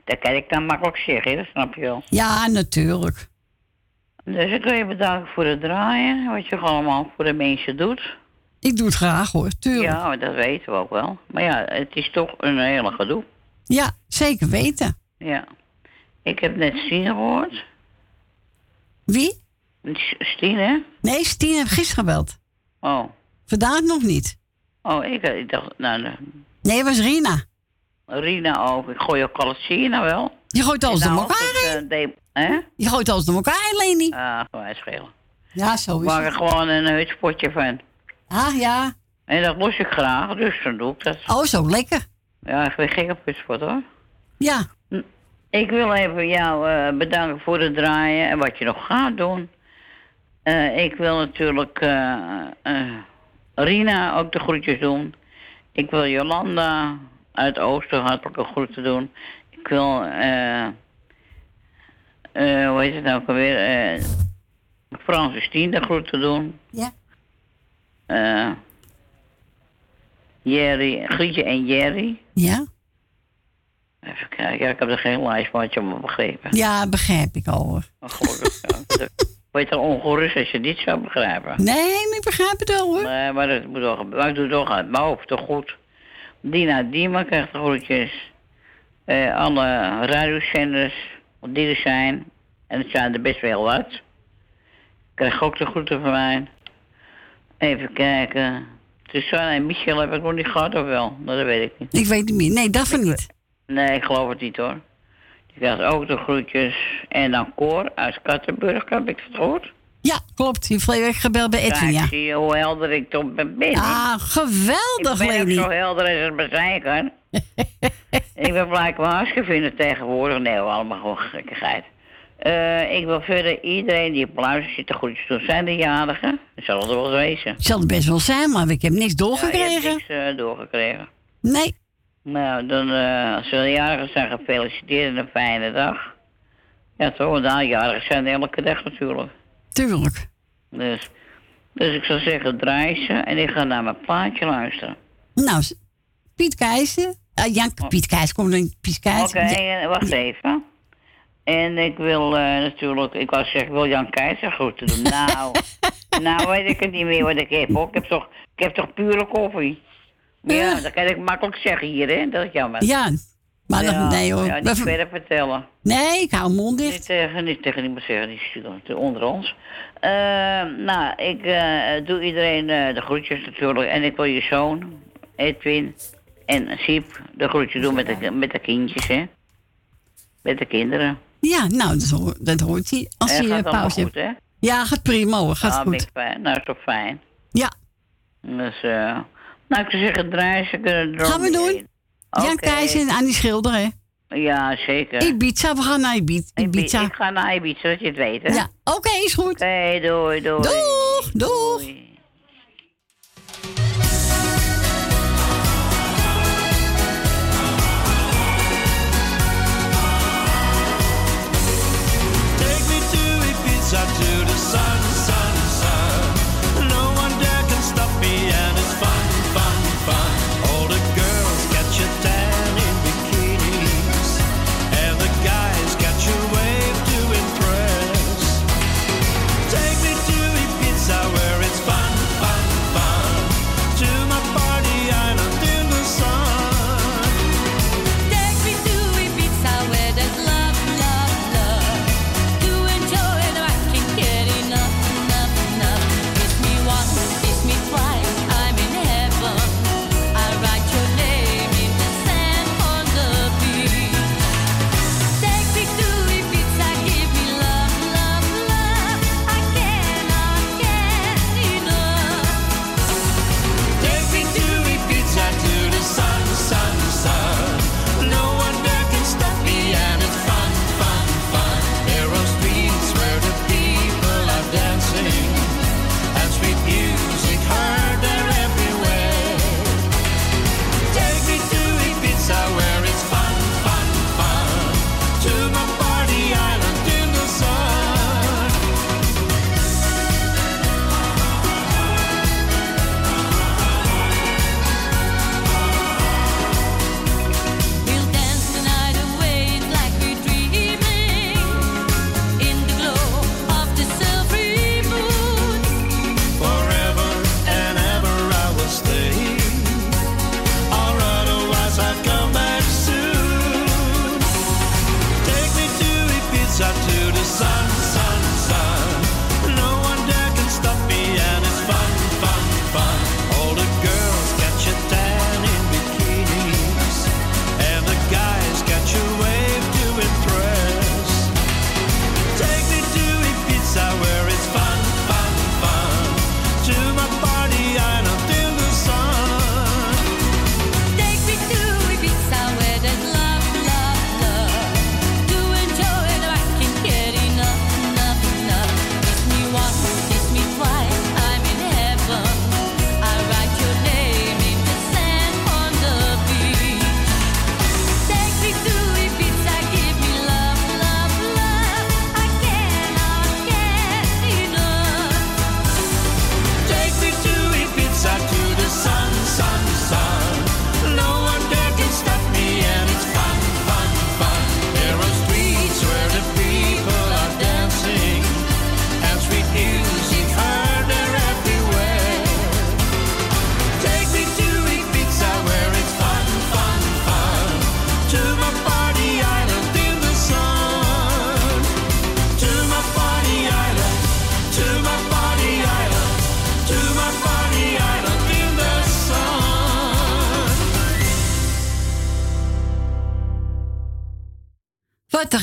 Dat kan ik dan makkelijk zeggen, dat snap je wel. Ja, natuurlijk. Dus ik wil je bedanken voor het draaien. Wat je allemaal voor de mensen doet. Ik doe het graag hoor, tuurlijk. Ja, dat weten we ook wel. Maar ja, het is toch een hele gedoe. Ja, zeker weten. Ja. Ik heb net Stine gehoord. Wie? S- Stine? Nee, Stien heeft gisteren gebeld. Oh. Vandaag nog niet. Oh, ik, ik dacht, nou, de- Nee, het was Rina. Rina ook. Ik gooi ook alles, nou wel? Je gooit alles door Nou, elkaar eh, de- Hè? Je gooit alles door elkaar heen, Leni. Ah, gewoon schelen. Ja, zo Ik is maak er het. gewoon een hutspotje van. Ah, ja. En dat lus ik graag, dus dan doe ik dat. Oh, zo lekker. Ja, ik ben gek op hutspot hoor. Ja. Ik wil even jou eh, bedanken voor het draaien en wat je nog gaat doen. Eh, ik wil natuurlijk eh, eh, Rina ook de groetjes doen. Ik wil Jolanda uit Oosten hartelijke groeten doen. Ik wil, eh hoe heet het nou ook alweer, eh Francis Tien de groeten doen. Ja. Eh Jerry, Grietje en Jerry. Ja? Even kijken, ja, ik heb er geen lijst van, had je me begrepen. Ja, begrijp ik al hoor. Oh, gelukkig. ja. Word je er ongerust als je dit zou begrijpen? Nee, maar ik begrijp het wel hoor. Nee, maar dat moet toch, maar ik doe het toch uit mijn hoofd, toch goed. Dina Dima krijgt de groetjes. Eh, alle radiozenders, die er zijn. En het zijn er best wel wat. Krijg ook de groeten van mij. Even kijken. Suzanne en Michel heb ik nog niet gehad, of wel? Nou, dat weet ik niet. Ik weet niet meer. Nee, dat van niet. Nee, ik geloof het niet hoor. Die krijgt ook de groetjes. En dan Cor uit Kattenburg, heb ik het gehoord? Ja, klopt. Je week gebeld bij Edwin, ja. zie je hoe helder ik toch ben. Ah, geweldig, ik ben zo helder als het bezeiken. ik ben blijkbaar hartstikke vinden tegenwoordig. Nee, allemaal gewoon gekkigheid. Eh, ik wil verder iedereen die op luistert zit de groetjes doen. Zijn de jarigen? Dat zal er wel wezen. Zal het best wel zijn, maar ik heb niks Ja, je doorgekregen. hebt niks eh, doorgekregen. Nee. Nou, dan, eh, als ze de jarigen zijn gefeliciteerd en een fijne dag. Ja, toch? De jarigen zijn elke dag natuurlijk. Tuurlijk. Dus, dus ik zou zeggen, draai ze en ik ga naar mijn plaatje luisteren. Nou, Piet Keizer. Ah, Jan, Piet Keizer, kom dan. Piet Oké, Keizer. Ja. eh, wacht even. En ik wil eh, natuurlijk, ik wou zeggen, ik wil Jan Keizer groeten doen. Nou, nou weet ik het niet meer wat ik heb hoor. Ik heb toch, ik heb toch pure koffie. Ja, dat kan ik makkelijk zeggen hier, hè? Dat is jammer. Ja, maar ja, dat, nee hoor. Ja, niet verder vertellen. nee, ik hou mond Niet dicht. tegen, niet tegen iemand zeggen, die is onder ons. Eh, nou, ik eh, doe iedereen eh, de groetjes natuurlijk. En ik wil je zoon, Edwin en Siep de groetjes doen met de, met de kindjes, hè. Met de kinderen. Ja, nou, dat, hoor, dat hoort hij. Als hij gaat allemaal pauze goed, heeft. hè? Ja, gaat prima hoor. Gaat ah, goed. Nou, is toch fijn. Ja. Dus, eh nou, ik zou zeggen, draaien ze er Gaan we doen. Jan Oké. Keizer en Annie Schilder, hè? Ja, zeker. Ibiza, we gaan naar Ibi- Ibiza. Ik ga naar Ibiza, dat je het weet, hè? Ja, oké, is goed. Oké, doei, doei. Doeg, doeg. Take me to Ibiza to the sun.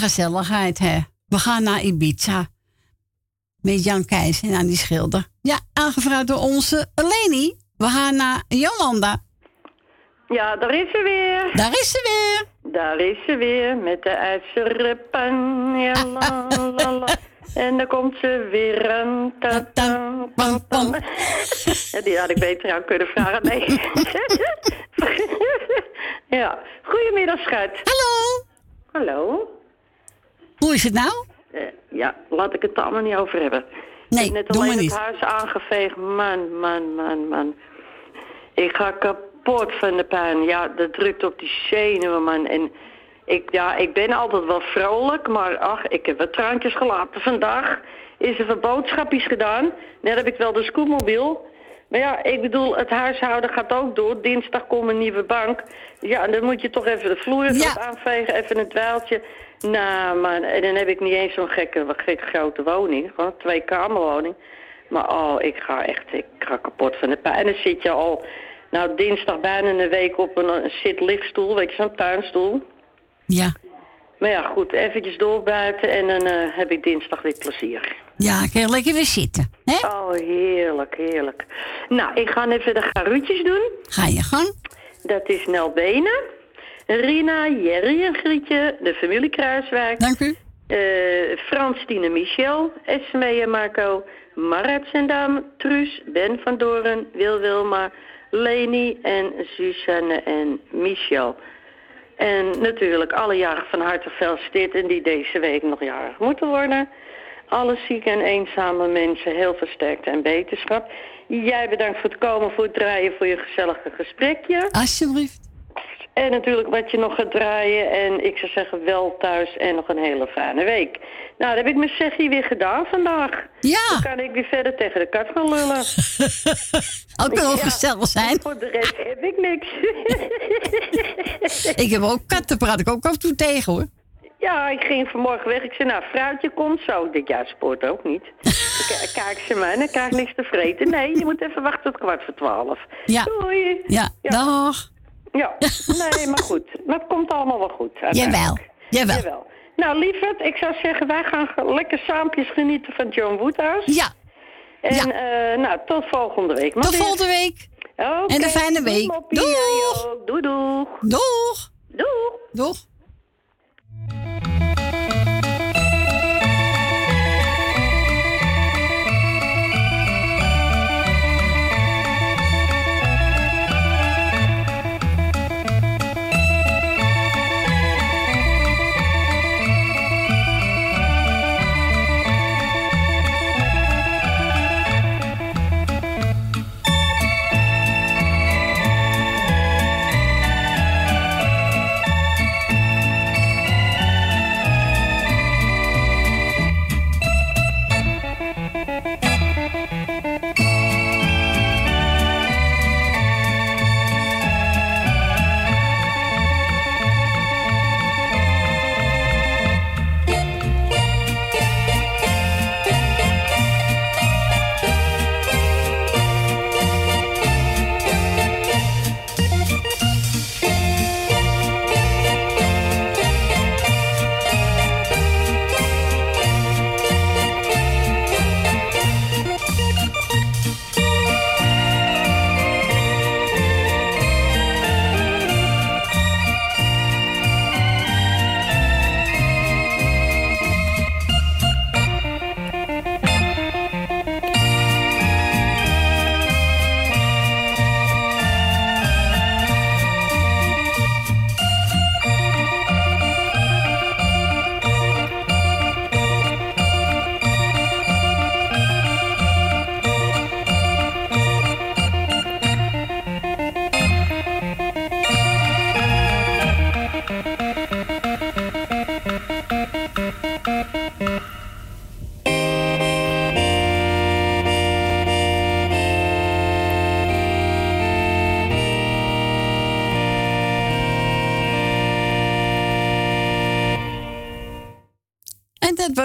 Gezelligheid, hè. We gaan naar Ibiza. Met Jan Keijs en aan die schilder. Ja, aangevraagd door onze Leni. We gaan naar Jolanda. Ja, daar is ze weer. Daar is ze weer. Daar is ze weer met de ijzeren Ja, la, la, la. En dan komt ze weer aan. Ta, ta, pam, pam. Ja, die had ik beter aan kunnen vragen. Nee. ja. Goedemiddag, schat. Hallo. Hallo. Hoe is het nou? Eh, ja, laat ik het er allemaal niet over hebben. Nee, ik heb net alleen het niet. huis aangeveegd. Man, man, man, man. Ik ga kapot van de pijn. Ja, dat drukt op die zenuwen, man. En ik, ja, ik ben altijd wel vrolijk, maar ach, ik heb wat traantjes gelaten. Vandaag is er wat boodschapjes gedaan. Net heb ik wel de scootmobiel. Maar ja, ik bedoel, het huishouden gaat ook door. Dinsdag komt een nieuwe bank. Ja, en dan moet je toch even de vloer wat aanvegen, even een dweiltje. Nou, man, en dan heb ik niet eens zo'n gekke, gekke grote woning. Gewoon een twee-kamerwoning. Maar oh, ik ga echt, ik ga kapot van de pijn. En dan zit je al, nou, dinsdag bijna een week op een, een zit-lichtstoel, weet je, zo'n tuinstoel. Ja. Maar ja, goed, eventjes doorbuiten en dan eh, heb ik dinsdag weer plezier. Ja, je lekker weer zitten. Hè? Oh, heerlijk, heerlijk. Nou, ik ga even de garuutjes doen. Ga je gang. Dat is Nel Benen, Rina, Jerry en Grietje, de familie Kruiswijk. Dank u. Frans, Tine, Michel, Esmee en Marco, Marat Sendam, Truus, Ben van Doren, Wil Wilma, Leni en Suzanne en Michel. En natuurlijk alle jaren van harte gefeliciteerd en die deze week nog jarig moeten worden. Alle zieke en eenzame mensen heel versterkt en beterschap. Jij bedankt voor het komen, voor het draaien, voor je gezellige gesprekje. Alsjeblieft. En natuurlijk wat je nog gaat draaien. En ik zou zeggen wel thuis en nog een hele fijne week. Nou, dat heb ik mijn zegje weer gedaan vandaag. Ja. Dan kan ik weer verder tegen de kat gaan lullen. Ook wel Ja, zijn. Voor de rest heb ik niks. Ik heb ook katten, praat ik ook af en toe tegen hoor. Ja, ik ging vanmorgen weg. Ik zei, nou, fruitje komt zo. Ik denk, ja, sport ook niet. Dan k- kijk ze me en dan krijg ik niks te vreten. Nee, je moet even wachten tot kwart voor twaalf. Ja. Doei. Ja, dag. Ja, nee, maar goed. Maar het komt allemaal wel goed. Jawel, jawel. Jawel. Nou, lieverd, ik zou zeggen, wij gaan lekker saampjes genieten van John Woodhouse. Ja. En eh, nou, tot volgende week. maar Tot volgende week. En een fijne doei, week. Doeg. Joh. Doei, doeg. Doeg. Doeg. Doeg.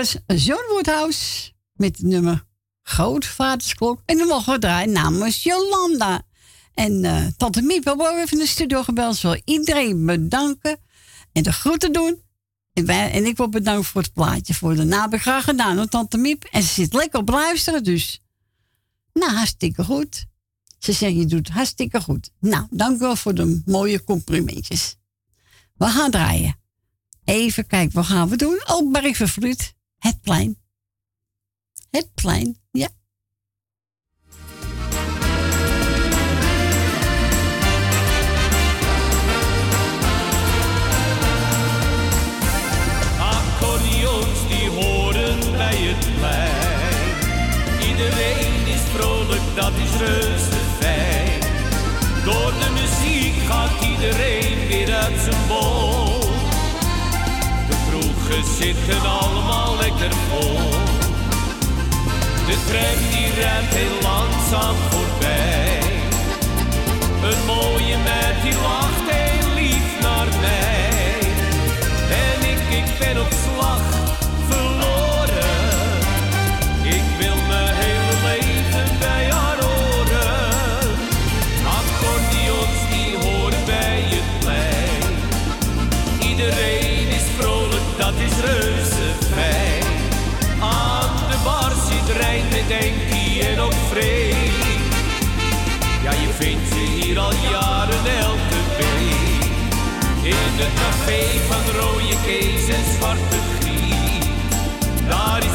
Was Woodhouse met nummer Grootvadersklok. En dan mogen we draaien namens Jolanda. En eh, Tante Miep hebben ook even in de studio gebeld. Ze wil iedereen bedanken en de groeten doen. En, en ik wil bedankt voor het plaatje. Voor de naam graag gedaan tante Miep. En ze zit lekker op luisteren, dus. Nou, hartstikke goed. Ze zegt, je doet hartstikke goed. Nou, dank wel voor de mooie complimentjes. We gaan draaien. Even kijken, wat gaan we doen? Oh, Barry Vervloed. Het plein. Het plein, ja. Accordeons die horen bij het plein. Iedereen is vrolijk, dat is reuze fijn. Door de muziek gaat iedereen weer uit zijn bol. Zitten allemaal lekker vol. De tram die rent heel langzaam voorbij. Een mooie meid die lacht In het café van rode Kees en zwarte griet. Daar is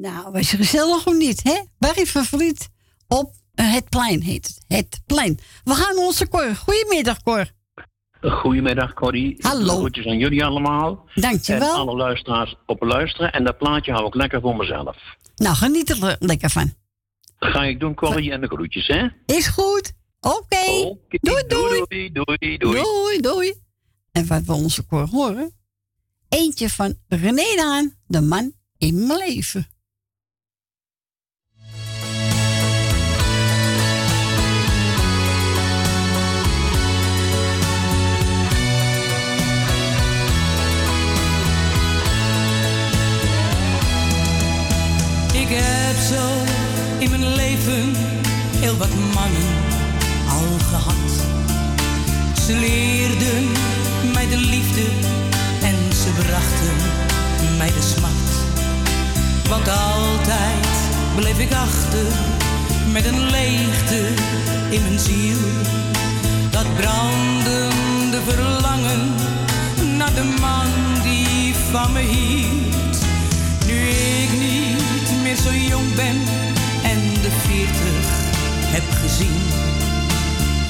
Nou, was je gezellig of niet, hè? Barry Vervliet op het plein heet het. Het plein. We gaan onze Cor. Goedemiddag, Cor. Goedemiddag Corrie. Hallo. Groetjes aan jullie allemaal. Dankjewel. En alle luisteraars op luisteren. En dat plaatje hou ik lekker voor mezelf. Nou, geniet er le- lekker van. Ga ik doen Corrie en de groetjes, hè? Is goed. Oké. Doei, doei. Doei, doei, doei. Doei, doei. En wat we onze koor horen? Eentje van René Daan, de man in mijn leven. Heb zo in mijn leven heel wat mannen al gehad. Ze leerden mij de liefde en ze brachten mij de smart. Want altijd bleef ik achter met een leegte in mijn ziel. Dat brandende verlangen naar de man die van me hield. Meer zo jong ben en de veertig heb gezien.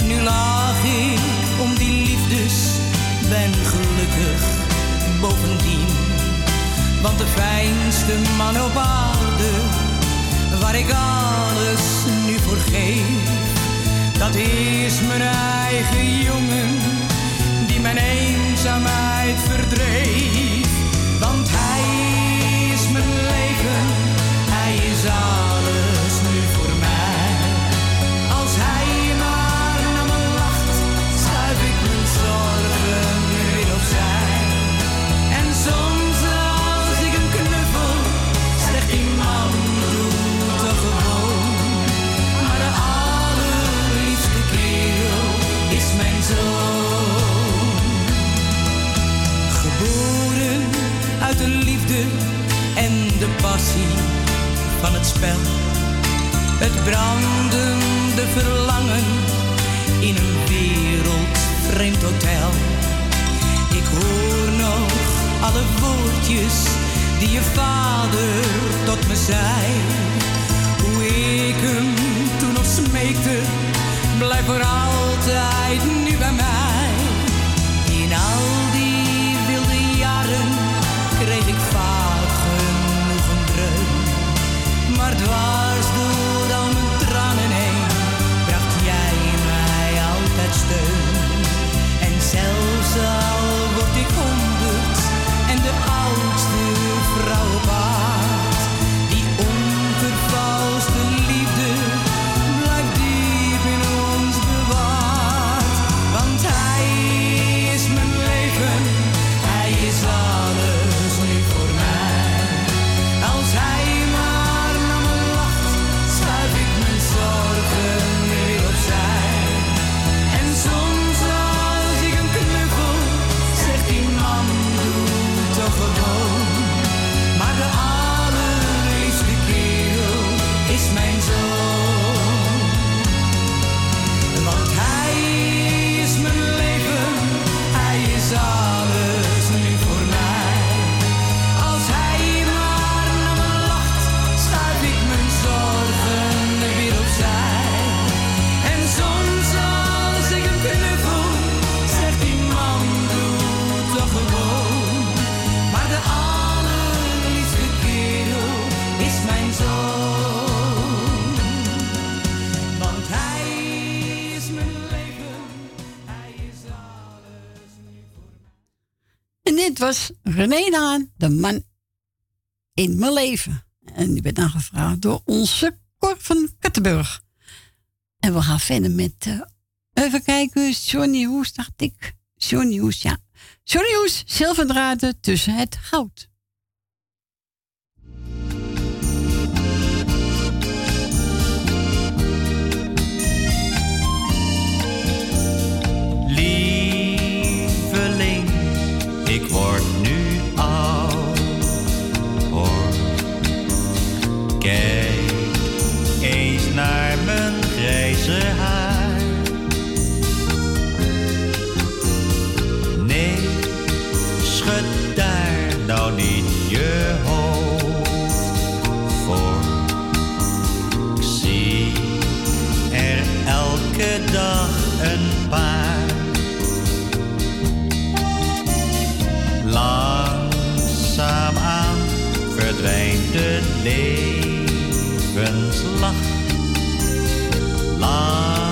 Nu laag ik om die liefdes, ben gelukkig bovendien. Want de fijnste man op aarde, waar ik alles nu voor geef, dat is mijn eigen jongen, die mijn eenzaamheid verdreef. Liefde en de passie van het spel. Het brandende verlangen in een wereldvreemd hotel. Ik hoor nog alle woordjes die je vader tot me zei. Hoe ik hem toen nog smeekte, blijf voor altijd nu bij mij. Dwars door al mijn tranen heen bracht jij mij altijd steun. En zelfs al was René Daan, de man in mijn leven. En die werd aangevraagd door onze Cor van Kattenburg. En we gaan verder met, eh, even kijken, Johnny Hoes, dacht ik. Johnny Hoes, ja. Johnny Hoes, zilverdraden tussen het goud. Kijk eens naar mijn grijze haar. Nee, schud daar nou niet je hoofd voor. Ik zie er elke dag een paar. Langzaamaan verdwijnt de levenslach. Langzaam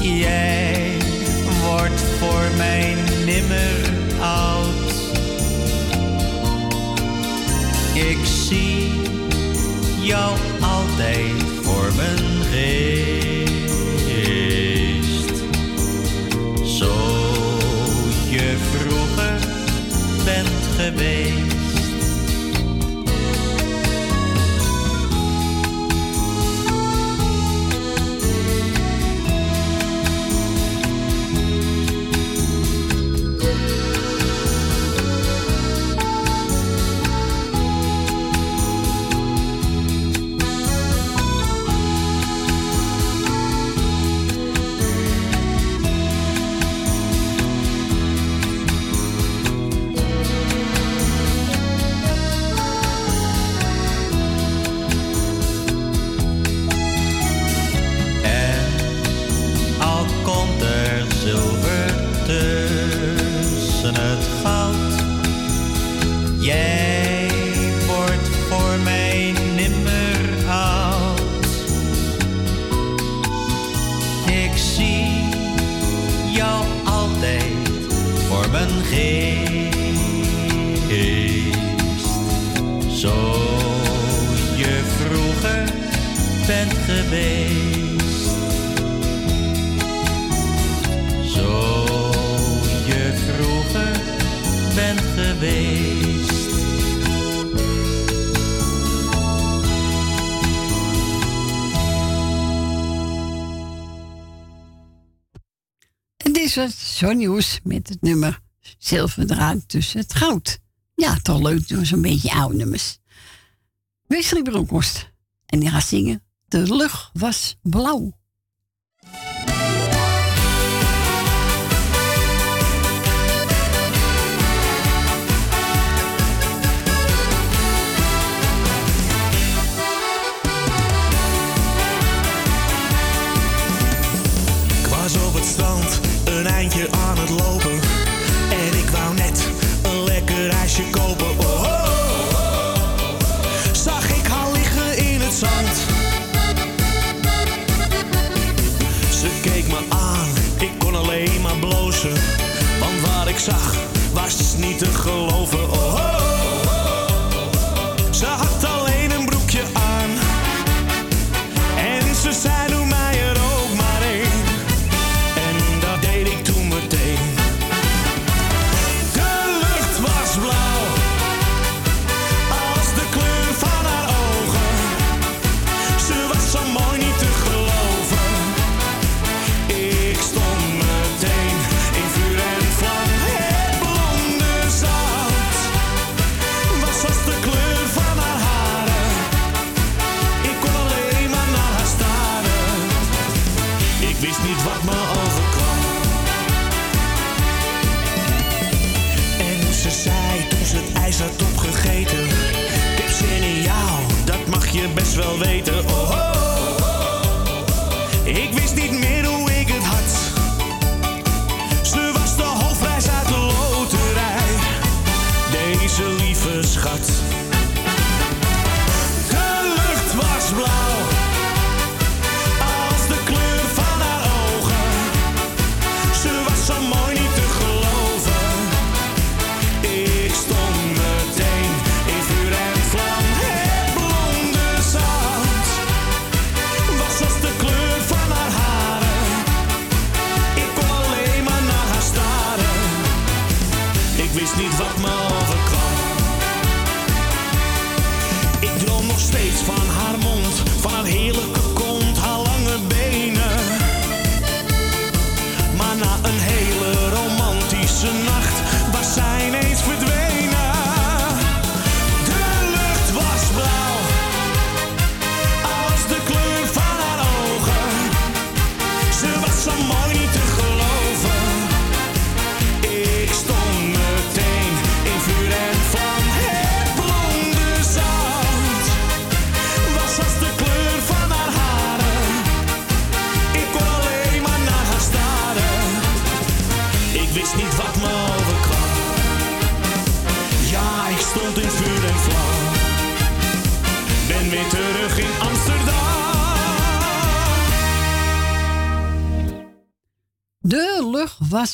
jij wordt voor mij nimmer oud. Ik zie jou Johnny met het nummer Zilverdraad tussen het goud. Ja, toch leuk, doen zo'n beetje oude nummers. Wesley Bronkhorst. En die gaat zingen De lucht was blauw. een eindje aan het lopen. En ik wou net een lekker ijsje kopen.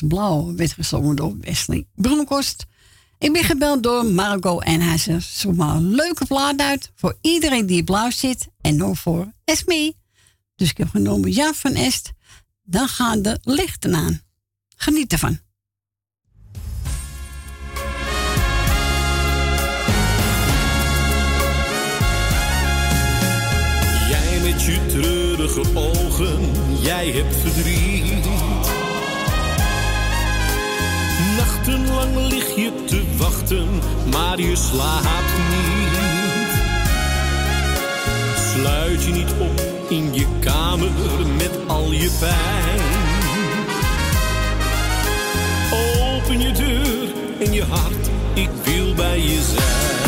blauw, werd gezongen door Wesley Bloemkost. Ik ben gebeld door Margot en hij zegt, zomaar een leuke plaat uit voor iedereen die blauw zit en nog voor Esme. Dus ik heb genomen Jan van Est. Dan gaan de lichten aan. Geniet ervan. Jij met je treurige ogen, jij hebt verdriet. Nachtenlang lig je te wachten, maar je slaapt niet. Sluit je niet op in je kamer met al je pijn. Open je deur en je hart, ik wil bij je zijn.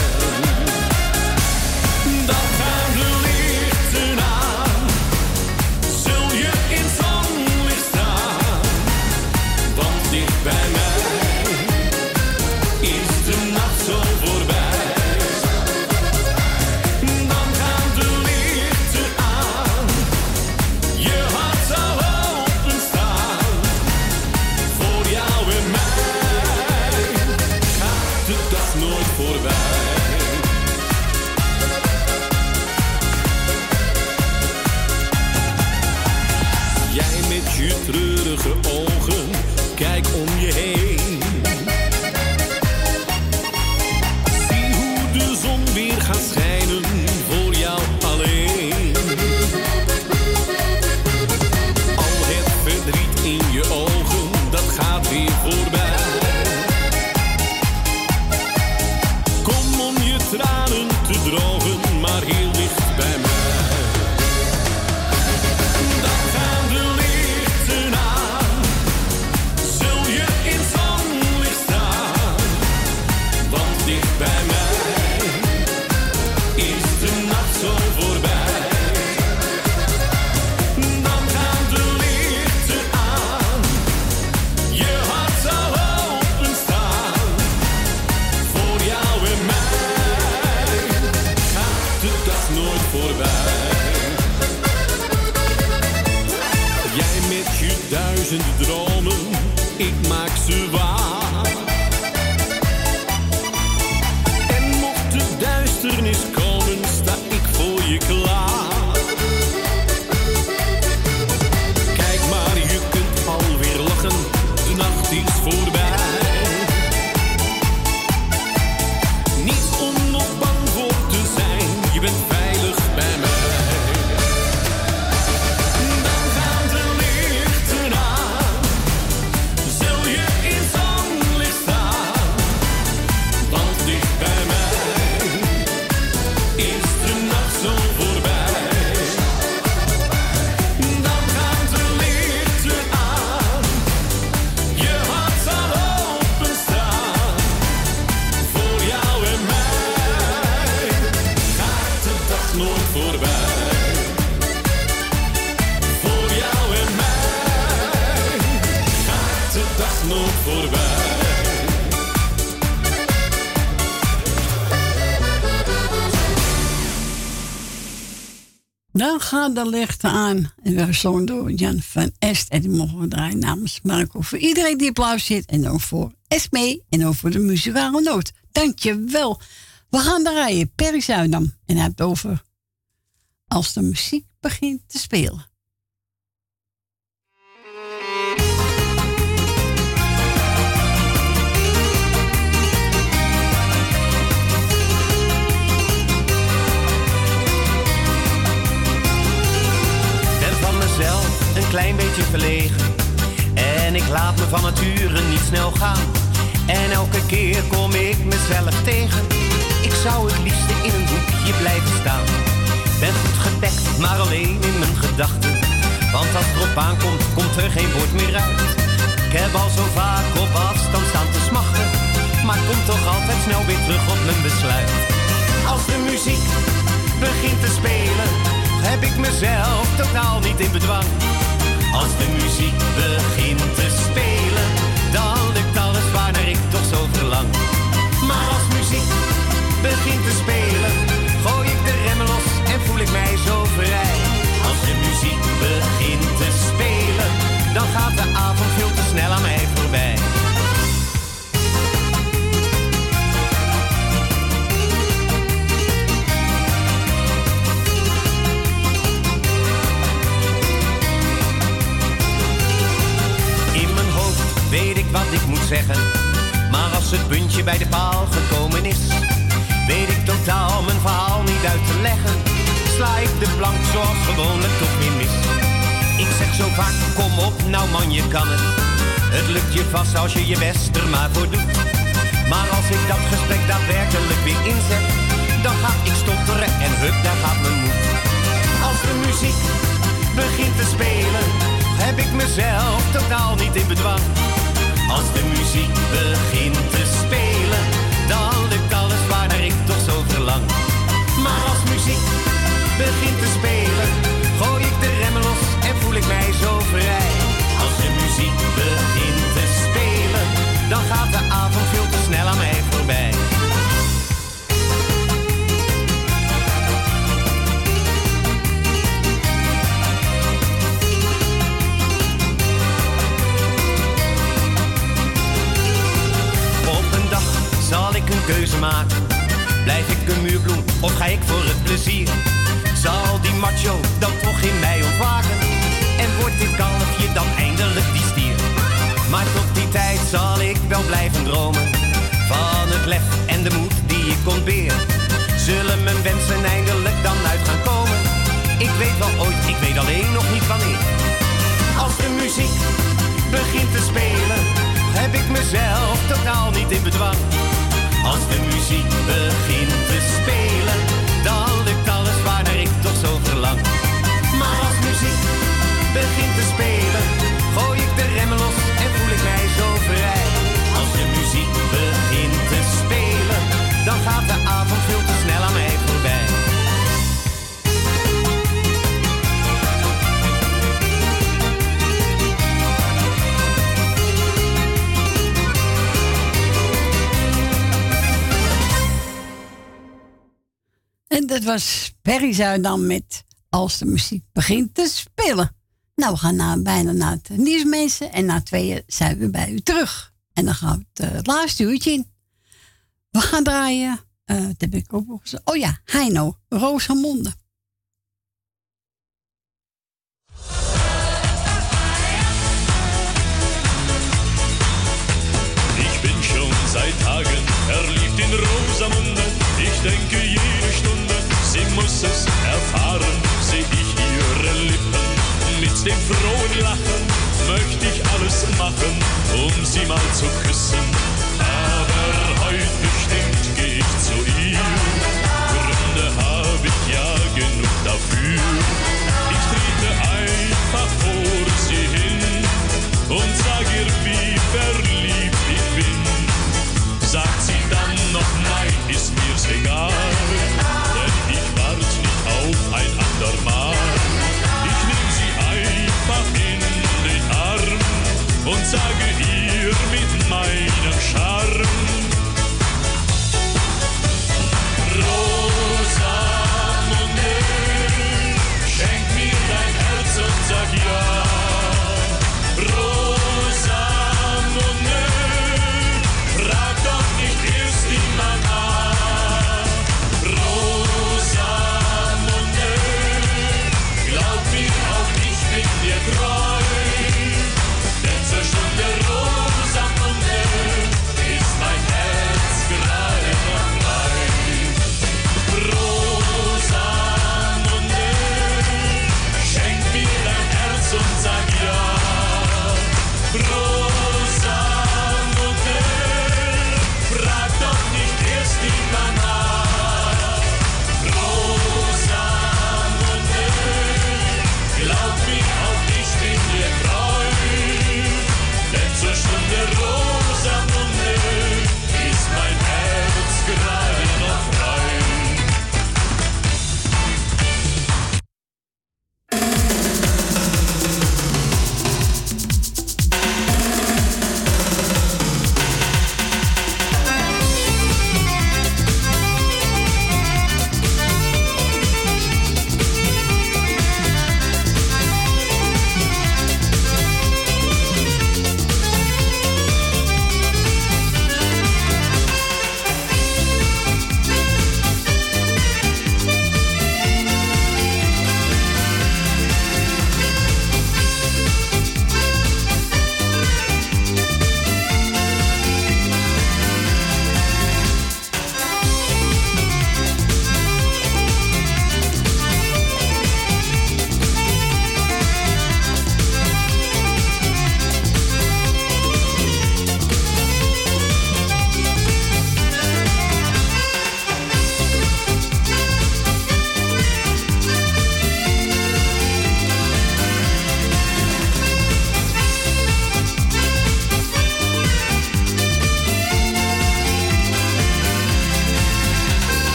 Dan de lichten aan. En we gezongen door Jan van Est. En die mogen we draaien namens Marco. Voor iedereen die luister zit. En ook voor Esme. En ook voor de muzikale noot. Dankjewel. We gaan draaien. Perry Zuidam. En hij heeft over als de muziek begint te spelen. Klein beetje verlegen. En ik laat me van nature niet snel gaan. En elke keer kom ik mezelf tegen. Ik zou het liefste in een hoekje blijven staan. Ben goed gedekt, maar alleen in mijn gedachten. Want als het erop aankomt, komt er geen woord meer uit. Ik heb al zo vaak op afstand staan te smachten. Maar kom toch altijd snel weer terug op mijn besluit. Als de muziek begint te spelen, heb ik mezelf totaal niet in bedwang. Als de muziek begint te spelen, dan lukt alles waarnaar ik toch zo verlang. Maar als muziek begint te spelen, gooi ik de remmen los en voel ik mij zo vrij. Als de muziek begint te spelen, dan gaat de avond ik moet zeggen. Maar als het puntje bij de paal gekomen is, weet ik totaal mijn verhaal niet uit te leggen. Sla ik de plank zoals gewoonlijk toch weer mis. Ik zeg zo vaak, kom op, nou man, je kan het. Het lukt je vast als je je best er maar voor doet. Maar als ik dat gesprek daadwerkelijk weer inzet, dan ga ik stotteren en hup, daar gaat mijn moed. Als de muziek begint te spelen, heb ik mezelf totaal niet in bedwang. Als de muziek begint te spelen, dan lukt alles waarnaar ik toch zo verlang. Maar als muziek begint te spelen, gooi ik de remmen los en voel ik mij zo vrij. Als de muziek begint te spelen, dan gaat de avond veel te snel aan mij voorbij. Een keuze maken. Blijf ik een muurbloem of ga ik voor het plezier? Zal die macho dan toch in mij ontwaken? En wordt dit kalfje dan eindelijk die stier? Maar tot die tijd zal ik wel blijven dromen. Van het lef en de moed die ik ontbeer. Ze dansen eindelijk dan uit gaan komen. Ik weet wel ooit, ik weet alleen nog niet wanneer. Als de muziek begint te spelen, heb ik mezelf totaal niet in bedwang. Als de muziek begint te spelen, dan lukt alles waarnaar ik toch zo verlang. Maar als muziek begint te spelen, gooi ik de remmen los en voel ik mij zo vrij. Als de muziek begint te spelen, dan gaat de avond veel te snel aan mij voorbij. Dat was Perry Zuidam met Als de muziek begint te spelen. Nou, we gaan na, bijna naar het nieuws, mensen. En na tweeën zijn we bij u terug. En dan gaan we het, eh, laatste uurtje in. We gaan draaien. eh dat heb ik ook nog gezegd. Oh ja, Heino, Rosamonde. Ich bin schon seit Tagen verliebt in Rosamunde. Ich denke Stunde, sie muss es erfahren. Seh ich ihre Lippen mit dem frohen Lachen, möchte ich alles machen, um sie mal zu küssen. Aber heute bestimmt geh ich zu ihr. Gründe habe ich ja genug dafür. Ich trete einfach vor sie hin und sag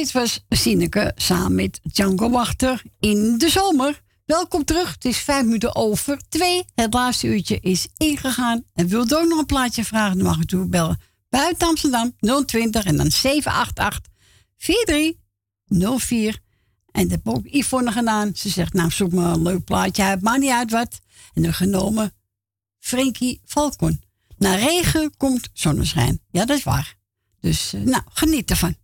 dit was Sineke samen met Django Wachter in de zomer. Welkom terug. Het is vijf minuten over twee. Het laatste uurtje is ingegaan. En wilt u ook nog een plaatje vragen, dan mag u toe bellen. Buiten Amsterdam 020 en dan 788 4304. En dat heb ook Yvonne gedaan. Ze zegt, nou zoek maar een leuk plaatje uit. Maakt niet uit wat. En dan genomen Frankie Falcon. Na regen komt zonneschijn. Ja, dat is waar. Dus eh, nou, geniet ervan.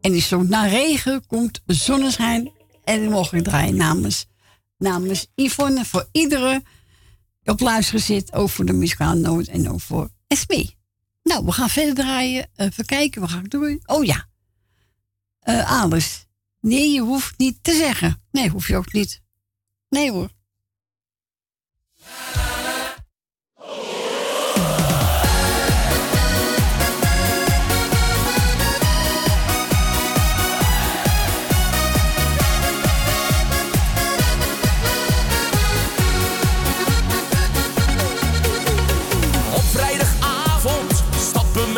En die stond, na regen komt zonneschijn. En die mocht ik draaien namens, namens Yvonne. Voor iedere die op luisteren zit. Ook voor de muzikale noot en ook voor SB. Nou, we gaan verder draaien. Eh, even kijken, wat ga ik doen? Oh ja. Eh, uh, alles. Nee, je hoeft niet te zeggen. Nee, hoef je ook niet. Nee hoor.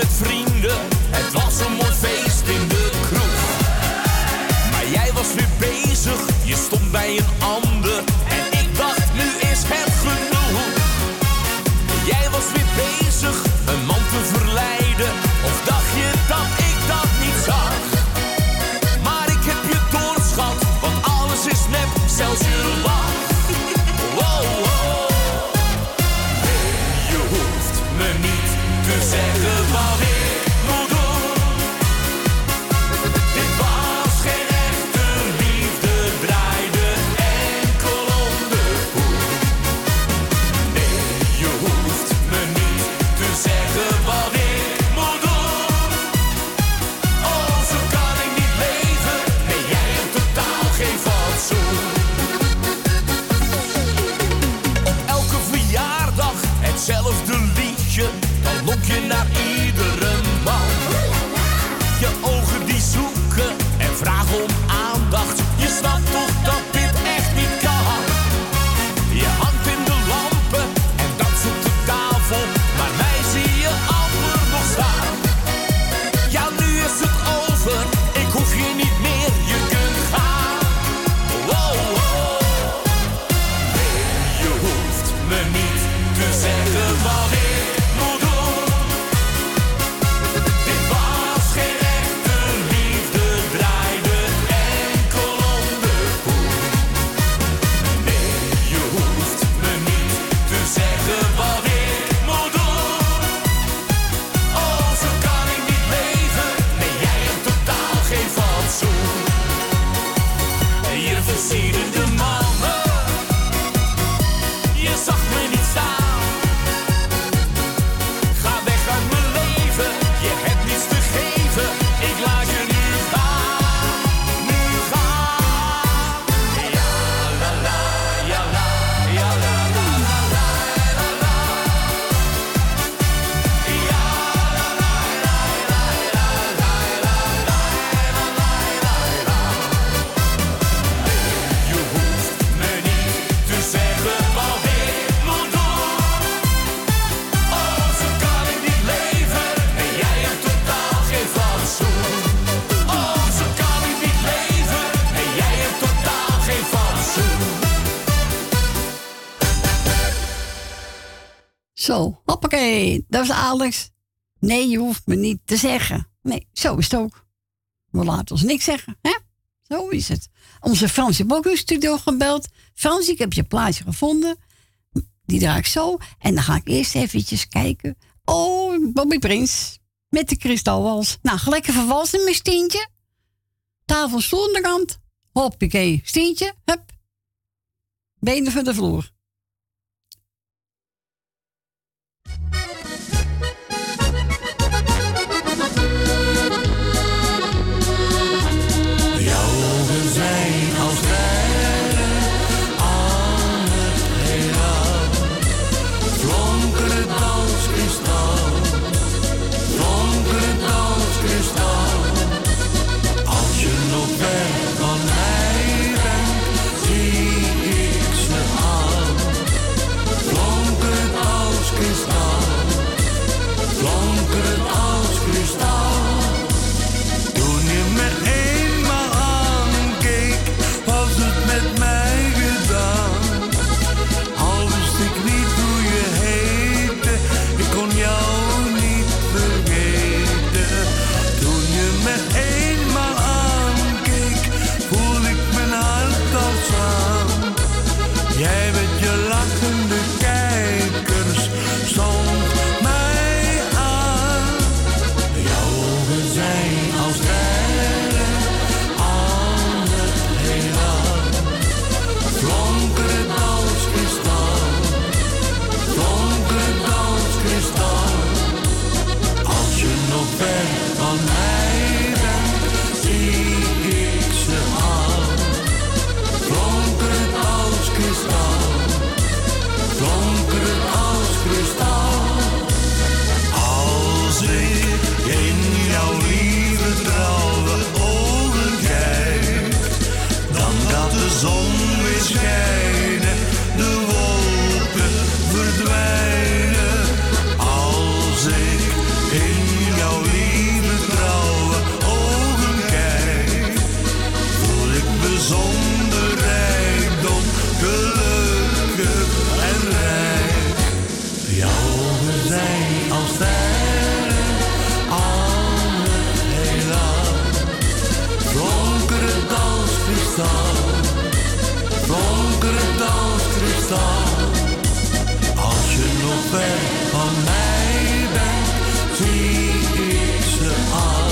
met vrienden. Zo, hoppakee, dat is Alex. Nee, je hoeft me niet te zeggen. Nee, zo is het ook. We laten ons niks zeggen, hè? Zo is het. Onze Frans boekend studio gebeld. Frans, ik heb je plaatje gevonden. Die draai ik zo. En dan ga ik eerst eventjes kijken. Oh, Bobby Prins. Met de kristalwals. Nou, gelijk even walsen met Stientje. Tafel stoel aan de kant. Hoppakee, Stientje. Hup. Benen van de vloer. Als je nog ver van mij bent, zie ik ze al.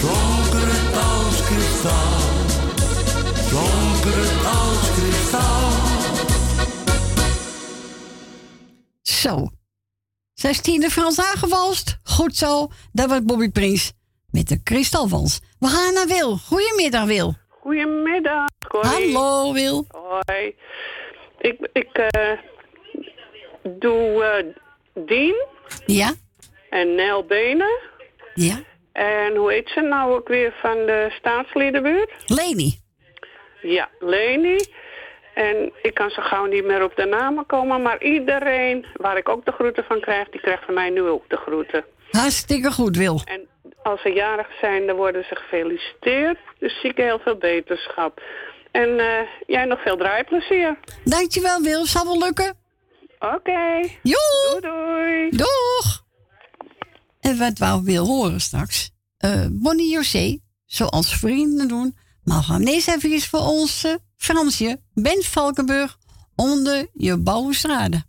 Donker als kristal, donker als kristal. Zo. Zestiende Frans aangewalst. Goed zo. Dat was Bobby Prins met de kristalwals. We gaan naar Wil. Goedemiddag, Wil. Goedemiddag, Corrie. Hallo, Wil. Hoi. Ik, ik eh, doe eh Dien Ja? en Nel Benen. Ja? En hoe heet ze nou ook weer van de staatsliedenbuurt? Leni. Ja, Leni. En ik kan zo gauw niet meer op de namen komen, maar iedereen waar ik ook de groeten van krijg, die krijgt van mij nu ook de groeten. Hartstikke goed, Wil. En als ze jarig zijn, dan worden ze gefeliciteerd. Dus zie ik heel veel beterschap. En eh, jij nog veel draaiplezier. Dankjewel, Wil. Zal wel lukken. Oké. Doei. Doei. Doeg. En wat wou Wil horen straks? Eh Bonnie José, zoals vrienden doen. Maar gaan eerst even voor ons eh, Fransje, Ben Valkenburg, onder je balustrade.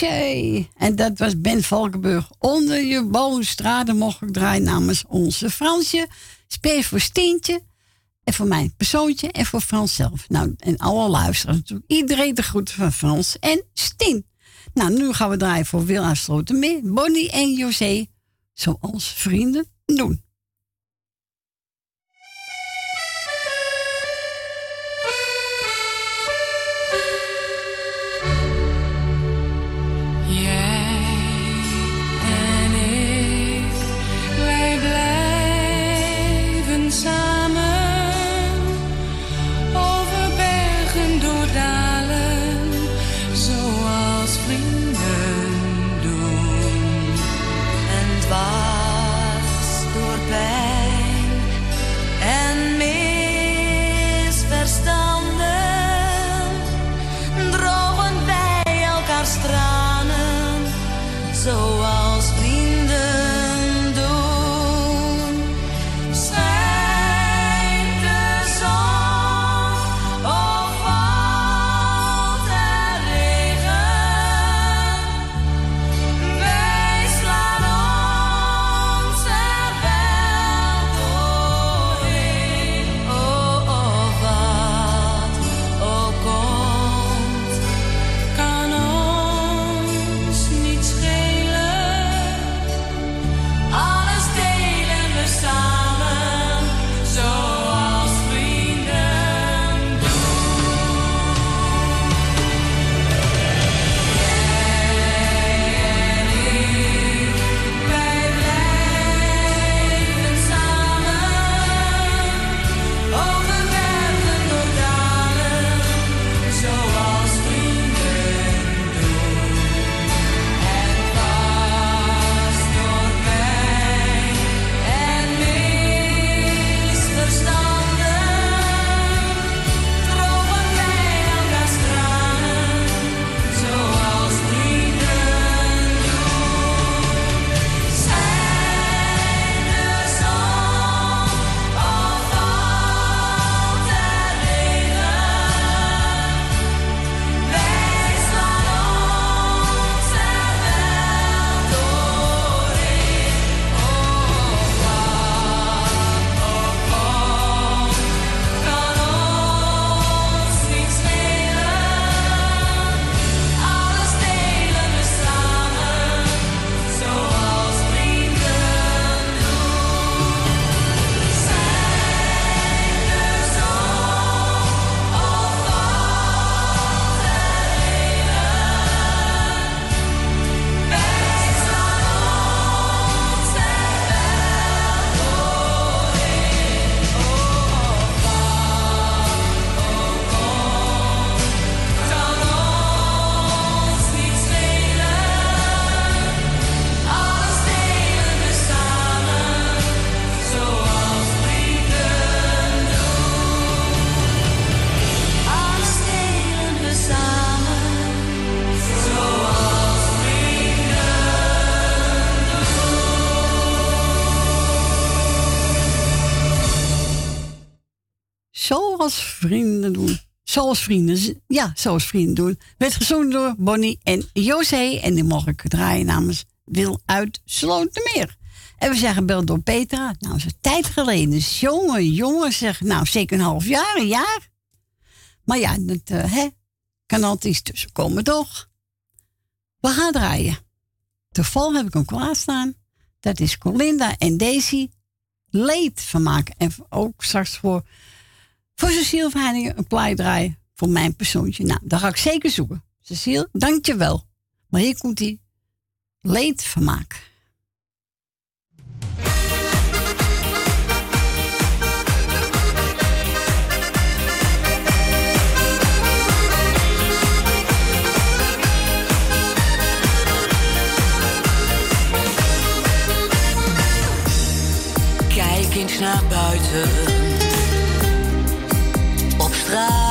Hartje. En dat was Ben Valkenburg. Onder je balustrade mocht ik draaien namens onze Fransje. Spees voor Steentje. En voor mijn persoontje. En voor Frans zelf. Nou, en alle luisteraars natuurlijk. Iedereen de groeten van Frans en Steen. Nou, nu gaan we draaien voor Wil aansloten mee. Bonnie en José. Zoals vrienden doen. Zoals vrienden, ja, zoals vrienden doen. Werd gezongen door Bonnie en José. En die mocht ik draaien namens Wil uit Slotermeer. En we zeggen bel door Petra. Nou, is een tijd geleden. Dus jongen, jongen, zeg, nou, zeker een half jaar, een jaar. Maar ja, dat eh, hè, kan altijd iets tussenkomen, toch? We gaan draaien. Toevallig heb ik hem klaarstaan. Dat is Colinda en Daisy leed van maken. En ook straks voor, voor Cecile Verheiningen een plaat draaien voor mijn persoontje. Nou, dat ga ik zeker zoeken. Cecile, dank je wel. Maar hier komt die leed van maken. Kijk eens naar buiten. Op straat.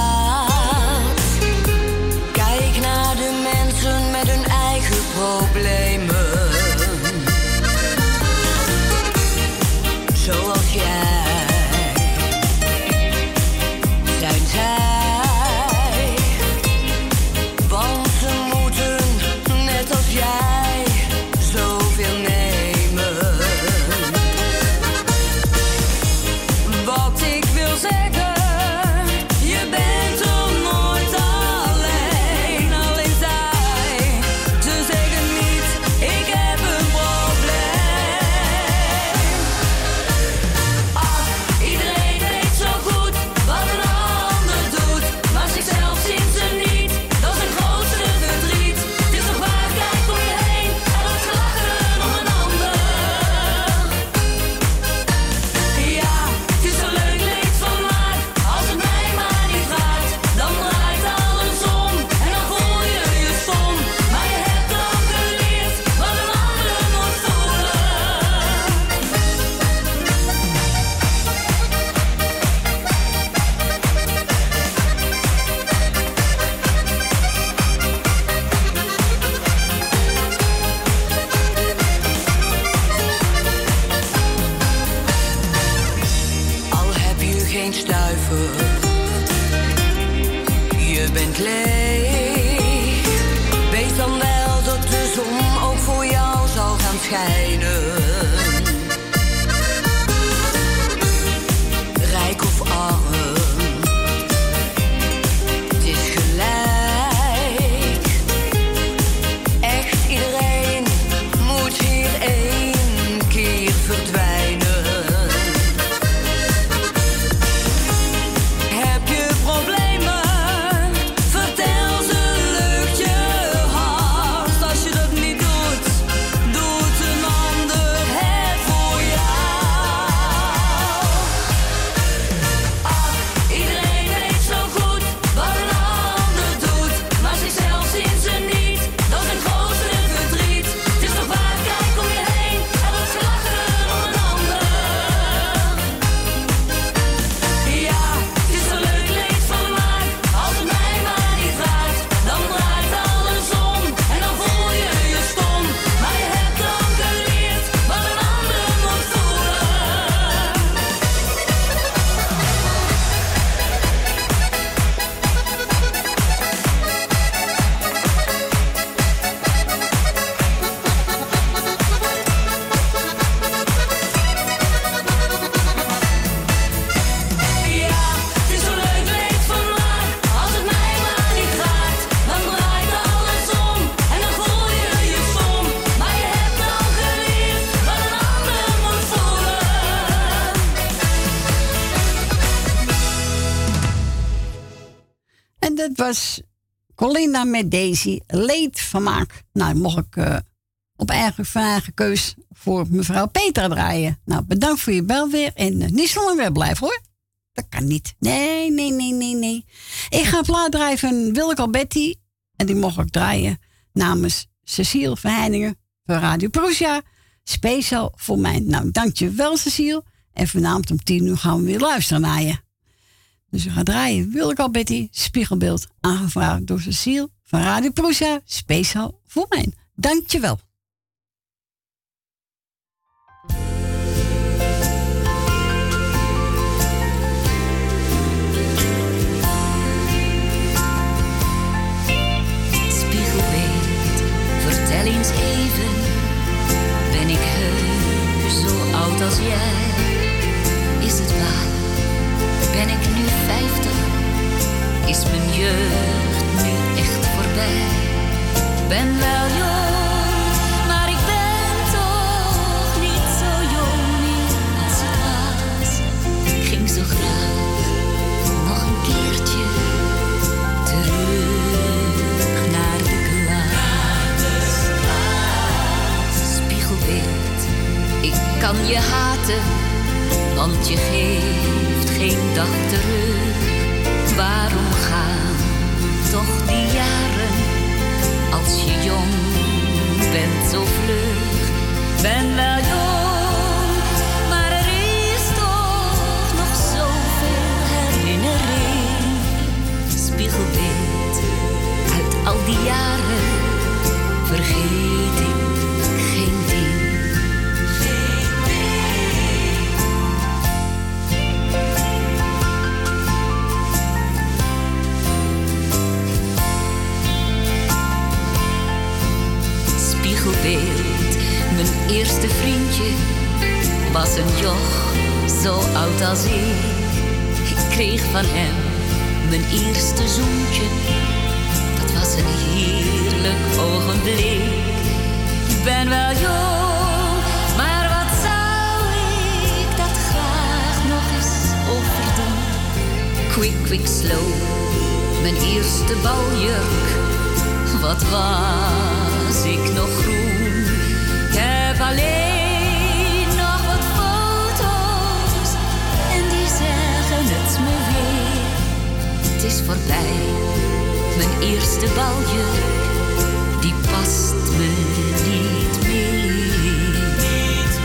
Was Colinda met Daisy, vermaak. Nou, mocht ik eh, op eigen, van eigen keus voor mevrouw Petra draaien. Nou, bedankt voor je bel weer. En eh, niet zo lang weer blijven hoor. Dat kan niet. Nee, nee, nee, nee, nee. Ik ga plaat draaien van Willeke Alberti. En die mocht ik draaien namens Cecile van Heiningen van Radio Prussia. Speciaal voor mij. Nou, dankjewel Cecile. En vanavond om tien uur gaan we weer luisteren naar je. Dus we gaan draaien. Willeke Alberti, spiegelbeeld. Aangevraagd door Cecile van Radio Prussia. Speciaal voor mij. Dankjewel. Spiegelbeeld, vertel eens even. Ben ik heus zo oud als jij? Is mijn jeugd nu echt voorbij? Ben wel jong, maar ik ben toch niet zo jong meer als ik was. Ik ging zo graag nog een keertje terug naar de klas. Spiegelbeeld, ik kan je haten, want je geeft geen dag terug. Waarom gaan toch die jaren als je jong bent zo vlug? Ben wel jong, maar er is toch nog zoveel herinnering. Spiegelbeeld uit al die jaren vergeet ik Mijn eerste vriendje was een joch zo oud als ik. Ik kreeg van hem mijn eerste zoentje, dat was een heerlijk ogenblik. Ik ben wel jong, maar wat zou ik dat graag nog eens overdoen? Quick, quick, slow, mijn eerste baljurk, wat was ik nog voorbij, mijn eerste baljurk, die past me niet meer. Niet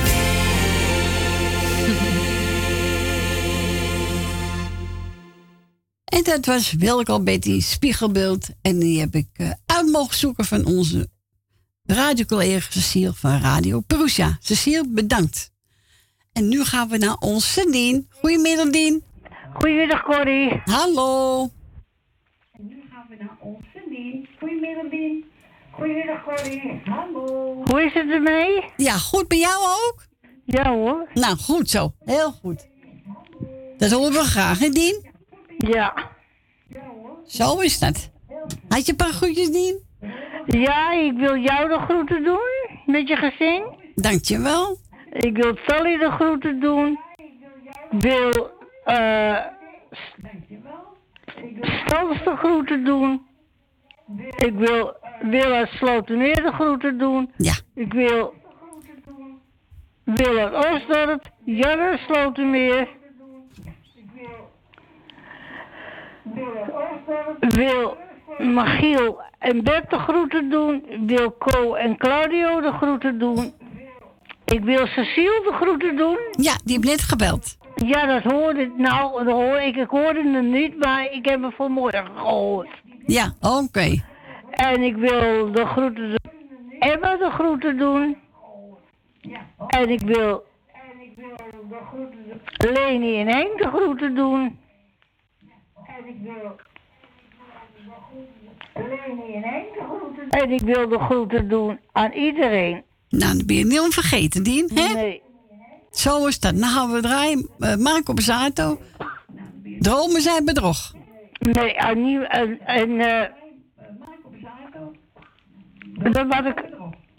En dat was Wilke Alberti, spiegelbeeld. En die heb ik eh, uit mogen zoeken van onze radiocollega Cecile van Radio Perusia. Cecile, bedankt. En nu gaan we naar onze Dien. Goedemiddag, Dien. Goedemiddag, Corrie. Hallo. En nu gaan we naar onze Dien. Goedemiddag, Corrie. Hallo. Hoe is het ermee? Ja, goed bij jou ook? Ja hoor. Nou, goed zo. Heel goed. Dat horen we graag, hè, Dien? Ja. Zo is dat. Had je een paar groetjes, Dien? Ja, ik wil jou de groeten doen met je gezin. Dankjewel. Ik wil Sally de groeten doen. Ik wil eh Stans de groeten doen. Ik wil Willa Slotermeer de groeten doen. Ja. Ik wil Willem Oostdorp, Janne Slotermeer. Wil Magiel en Bert de groeten doen. Wil Co en Claudio de groeten doen. Ik wil Cecile de groeten doen. Ja, die heeft net gebeld. Ja, dat hoorde ik. Nou, dat hoor ik. Ik hoorde hem niet, maar ik heb hem vanmorgen gehoord. Ja, oké. En ik wil de groeten doen. Emma de groeten doen. En ik wil Leni en Henk de groeten doen. En ik wil Leni en Henk de groeten doen. En ik wil de groeten doen aan iedereen. Nou, dan ben je niet onvergeten, Dien, hè? Nee. Zo is dat. Nou gaan we draaien. Uh, Marco Bazzato. Dromen zijn bedrog. Nee. En... en eh, dat wat ik...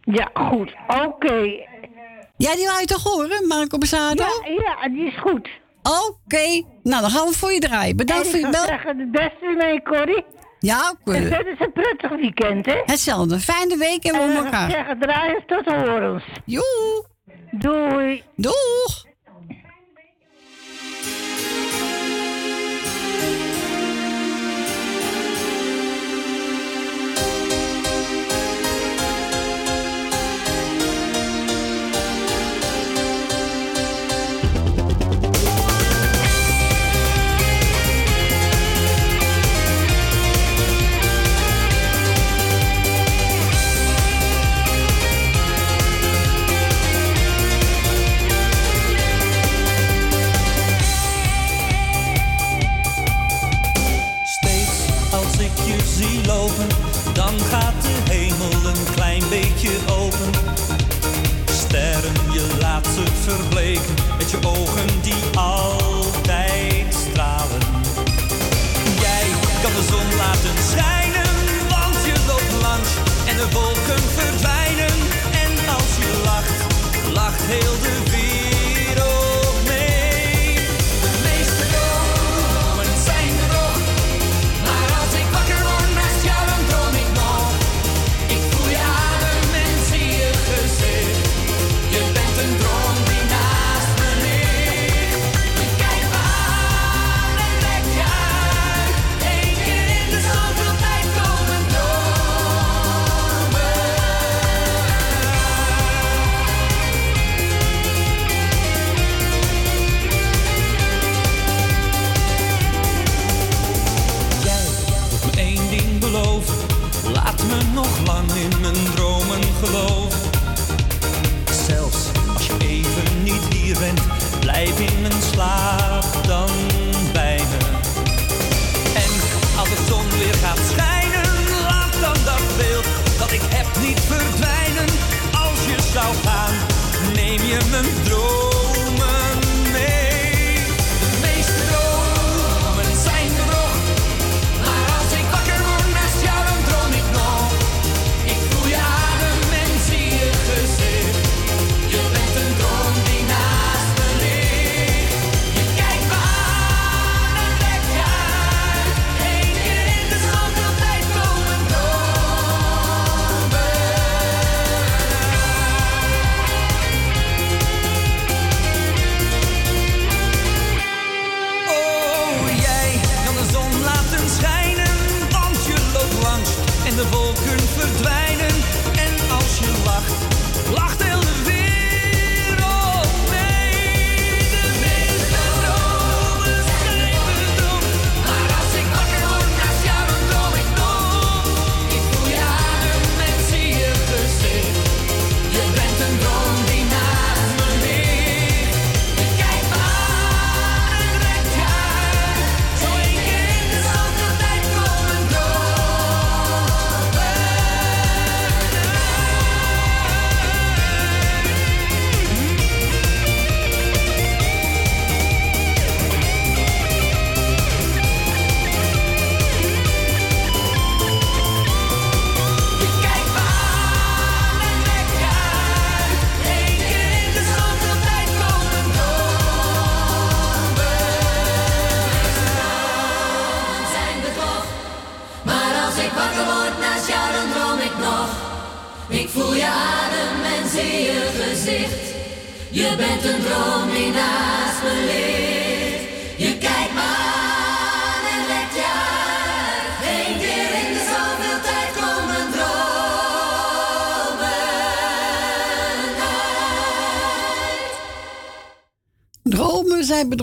Ja, goed. Oké. Ja, die wou je toch horen, Marco Bazzato? Ja, ja, die is goed. Oké. Nou, dan gaan we voor je draaien. Bedankt voor je bel. Ik zeggen het beste mee, Corrie. Ja, oké. En verder is een prettig weekend, hè? Hetzelfde. Fijne week en we elkaar. ik zeggen draaien tot horens. Joe. Doei. Doeg.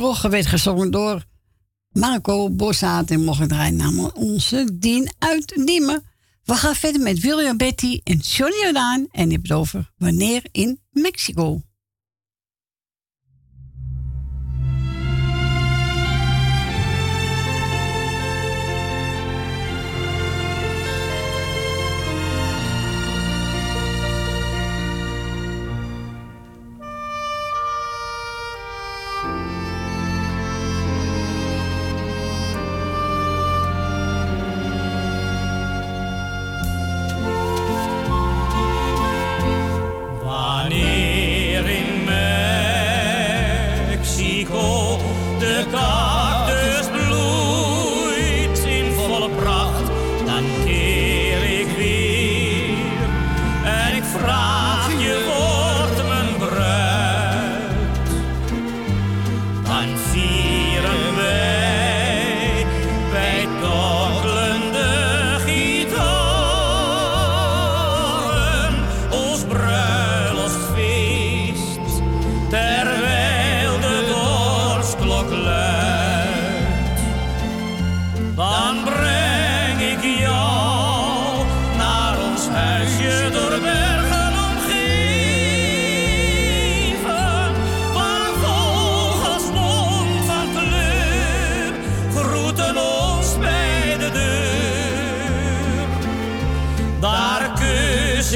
Rogge werd gezongen door Marco Bossaat en mocht draaien namelijk onze Dien uit We gaan verder met William Betty en Johnny Jordaan. En die hebben het over wanneer in Mexico.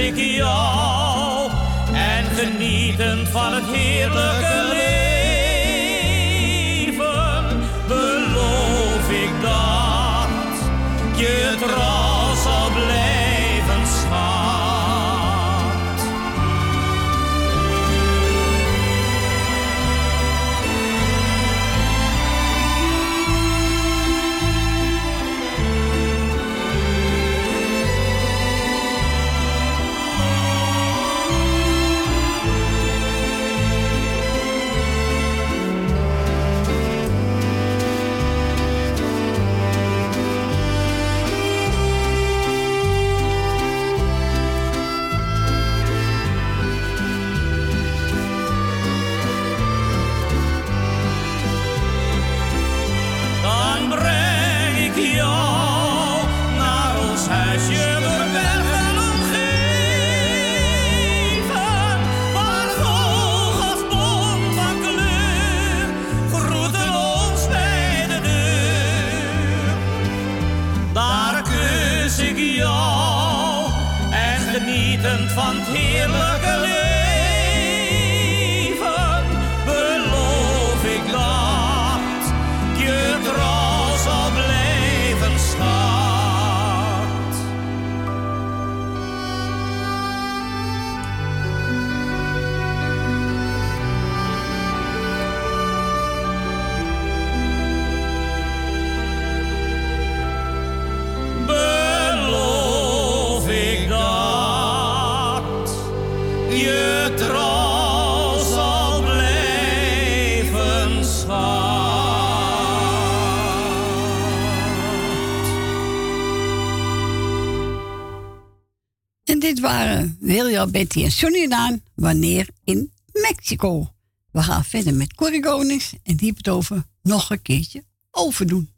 ik jou en genieten van het heerlijke leven. Dankjewel Betty en Sonny Daan. Wanneer in Mexico. We gaan verder met Corrigonis en die het over nog een keertje overdoen.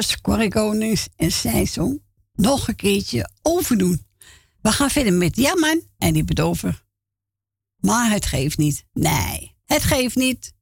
was Corrie Konings en zij nog een keertje overdoen. We gaan verder met ja man en die bedoven. Maar het geeft niet. Nee, het geeft niet.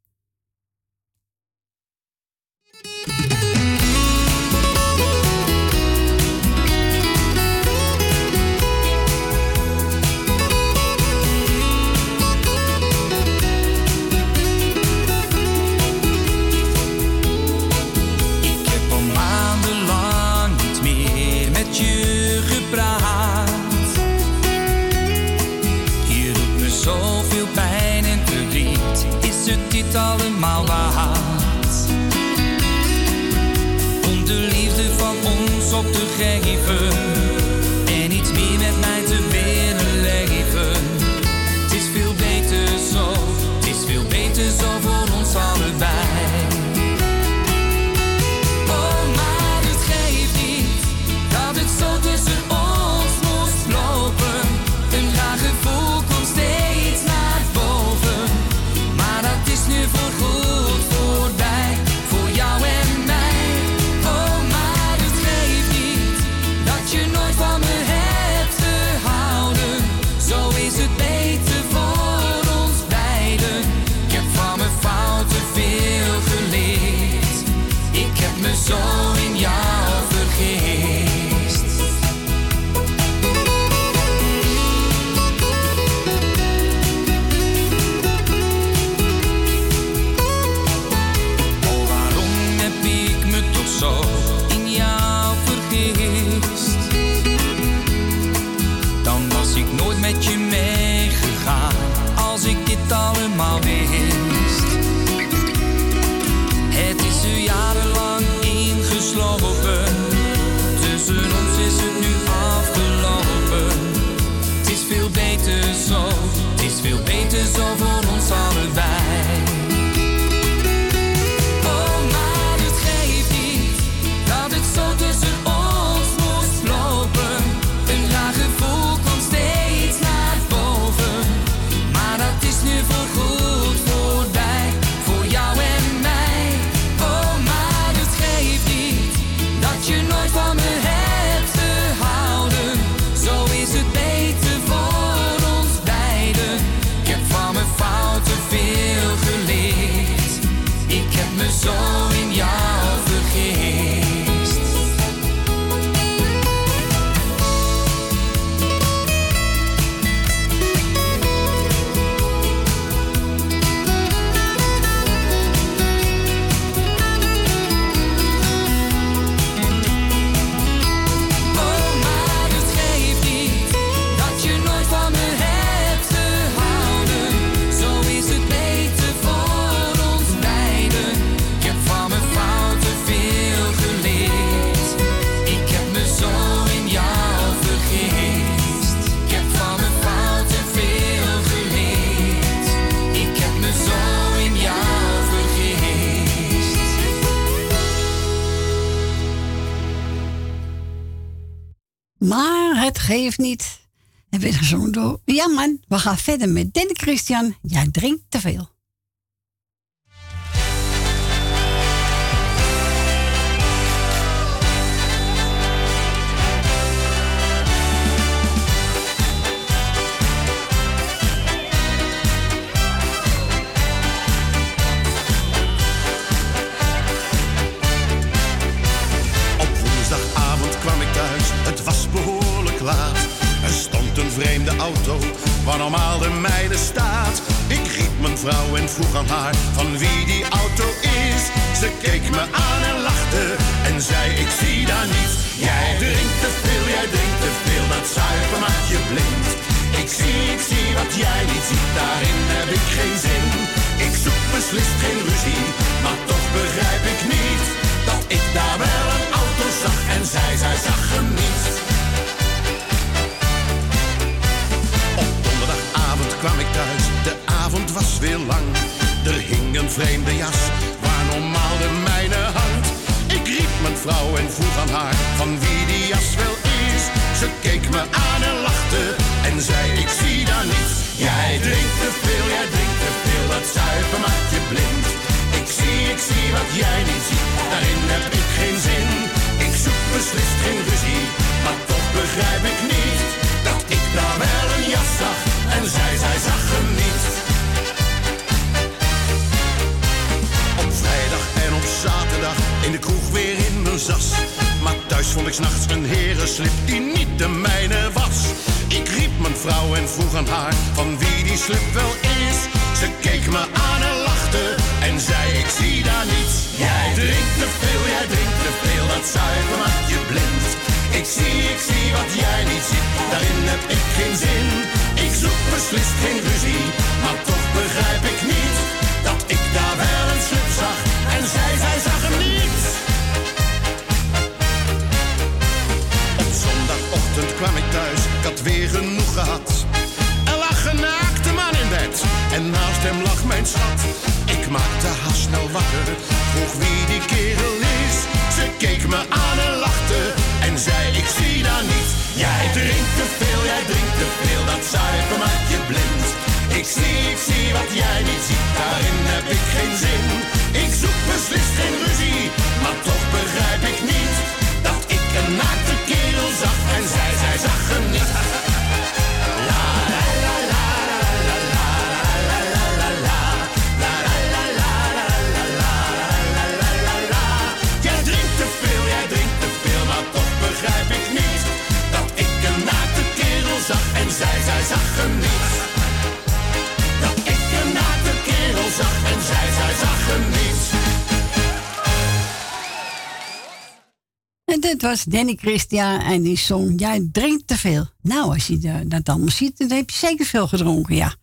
Het geeft niet. En werd gezongen door... Ja man, we gaan verder met Danny Christian. Jij drinkt te veel. Normaal de mijne staat. Ik riep mijn vrouw en vroeg aan haar van wie die auto is. Ze keek me aan en lachte en zei ik zie daar niets. Jij drinkt te veel, jij drinkt te veel, dat zuiver maakt je blind. Ik zie, ik zie wat jij niet ziet, daarin heb ik geen zin. Ik zoek beslist geen ruzie, maar toch begrijp ik niet dat ik daar wel een auto zag en zij, zij zag hem niet. Kwam ik thuis, de avond was weer lang. Er hing een vreemde jas, waar normaal de mijne hangt. Ik riep mijn vrouw en vroeg aan haar van wie die jas wel is. Ze keek me aan en lachte en zei ik zie daar niets. Jij drinkt te veel, jij drinkt te veel, dat zuiver maakt je blind. Ik zie, ik zie wat jij niet ziet, daarin heb ik geen zin. Ik zoek beslist geen ruzie, maar toch begrijp ik niet dat ik daar wel een jas zag en zij, zij zag hem niet. Op vrijdag en op zaterdag in de kroeg weer in mijn zas. Maar thuis vond ik s'nachts een herenslip die niet de mijne was. Ik riep mijn vrouw en vroeg aan haar van wie die slip wel is. Ze keek me aan en lachte en zei ik zie daar niets. Jij drinkt te veel, jij drinkt te veel, dat zuiver maakt je blind. Ik zie, ik zie wat jij niet ziet, daarin heb ik geen zin. Zoek beslist geen ruzie, maar toch begrijp ik niet dat ik daar wel een slip zag en zij, zij zag hem niet. Op zondagochtend kwam ik thuis, ik had weer genoeg gehad. Er lag een naakte man in bed en naast hem lag mijn schat. Ik maakte haast snel wakker, vroeg wie die kerel is. Ze keek me aan en lachte en zei ik zie daar niet. Jij drinkt te veel, jij drinkt te veel, dat zuiver maakt je blind. Ik zie, ik zie wat jij niet ziet, daarin heb ik geen zin. Ik zoek beslist geen ruzie, maar toch begrijp ik niet dat ik een naakte kerel zag en zij, zij zag hem zij, zij zag hem niet. Dat ik een naakte kerel zag en zij, zij zag hem niet. En dit was Danny Christian en die zong Jij drinkt te veel. Nou, als je da- dat allemaal ziet, dan heb je zeker veel gedronken, ja.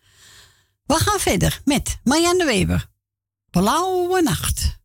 We gaan verder met Marianne Weber. Blauwe nacht.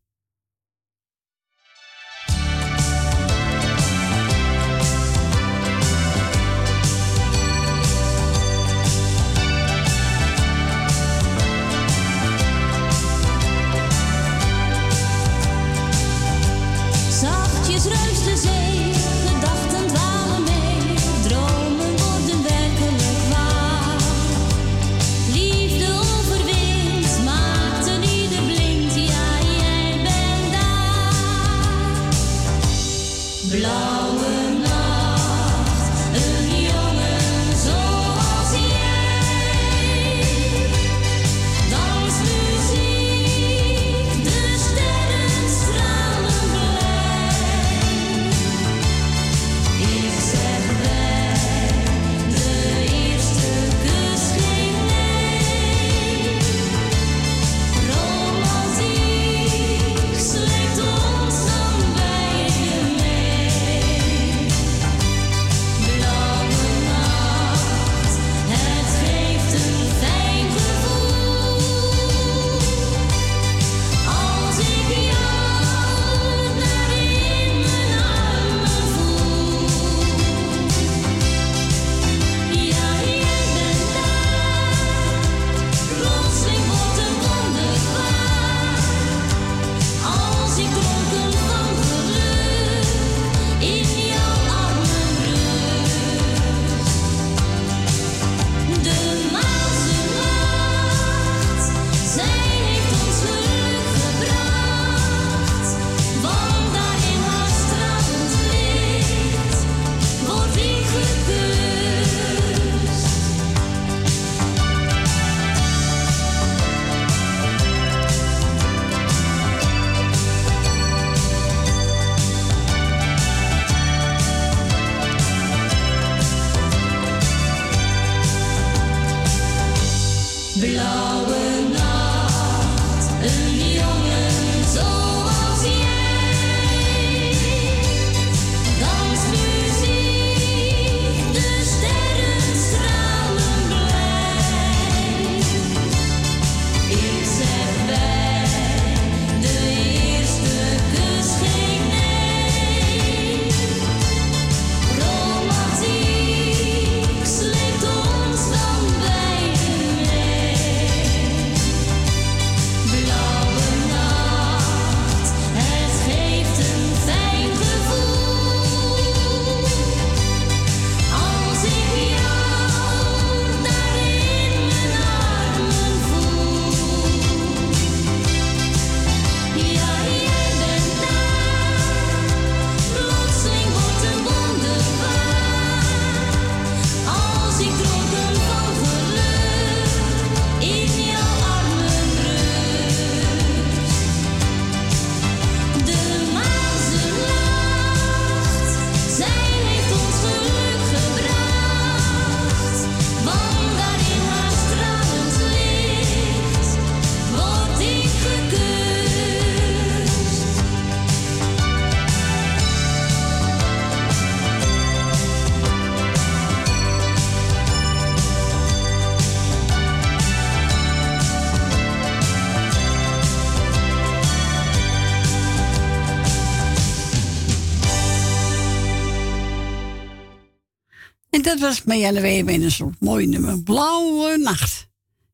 Was Marianne Weber in een soort mooi nummer. Blauwe nacht.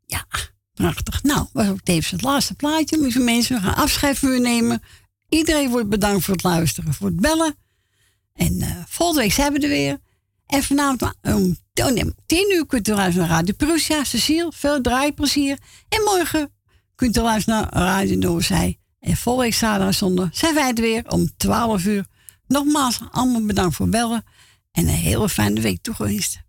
Ja, prachtig. Nou, was ook tevens het laatste plaatje. Lieve mensen, we gaan afscheid nemen. Iedereen wordt bedankt voor het luisteren, voor het bellen. En eh, volgende week zijn we er weer. En vanavond om oh nee, 10 uur kunt u luisteren naar Radio Prussia. Cecile, veel draaiplezier. En morgen kunt u luisteren naar Radio Noorzij. En volgende week zaterdag zondag zijn wij er weer om 12 uur. Nogmaals, allemaal bedankt voor het bellen. En een hele fijne week toegewenst.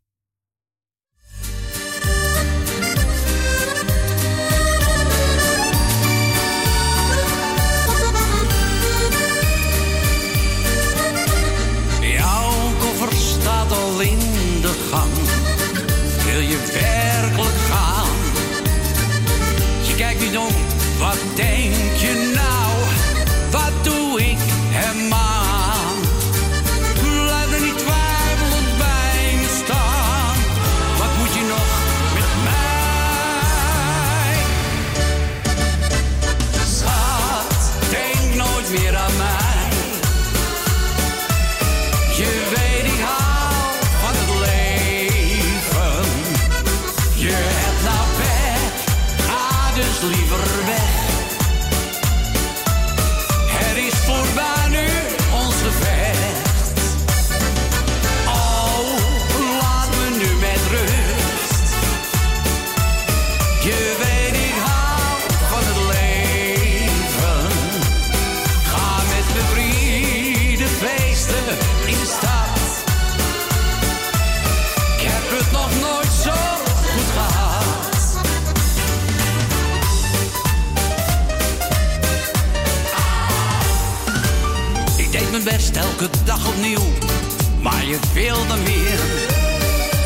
Je wilde meer.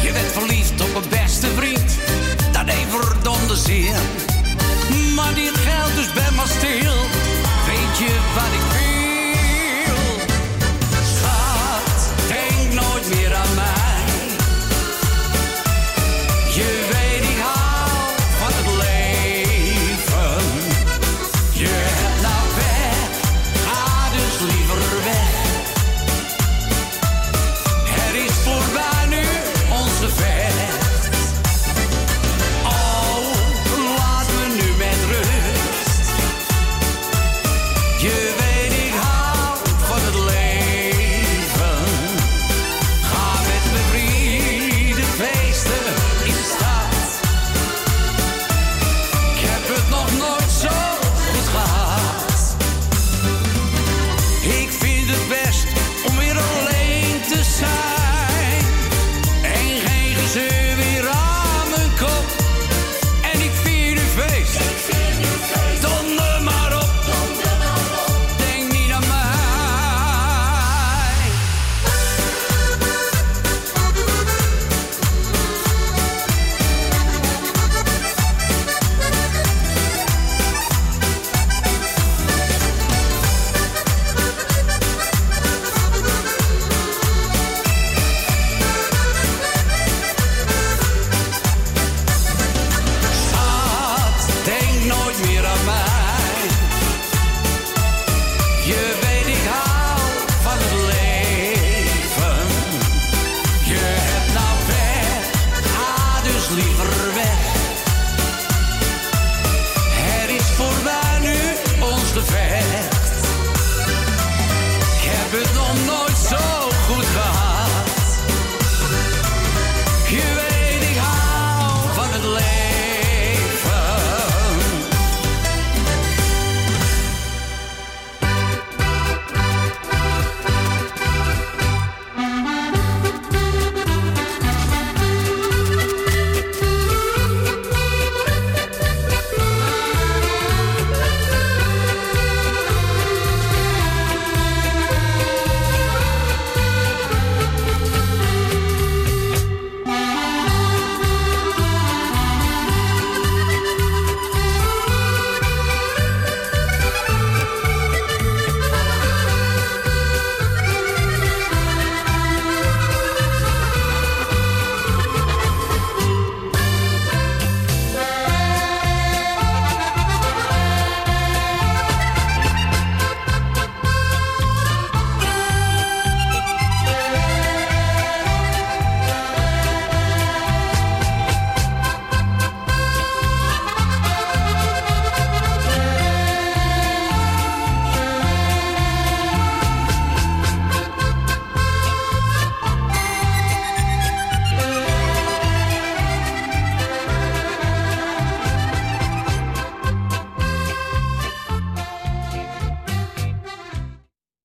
Je werd verliefd op mijn beste vriend, dat deed verdomde zeer.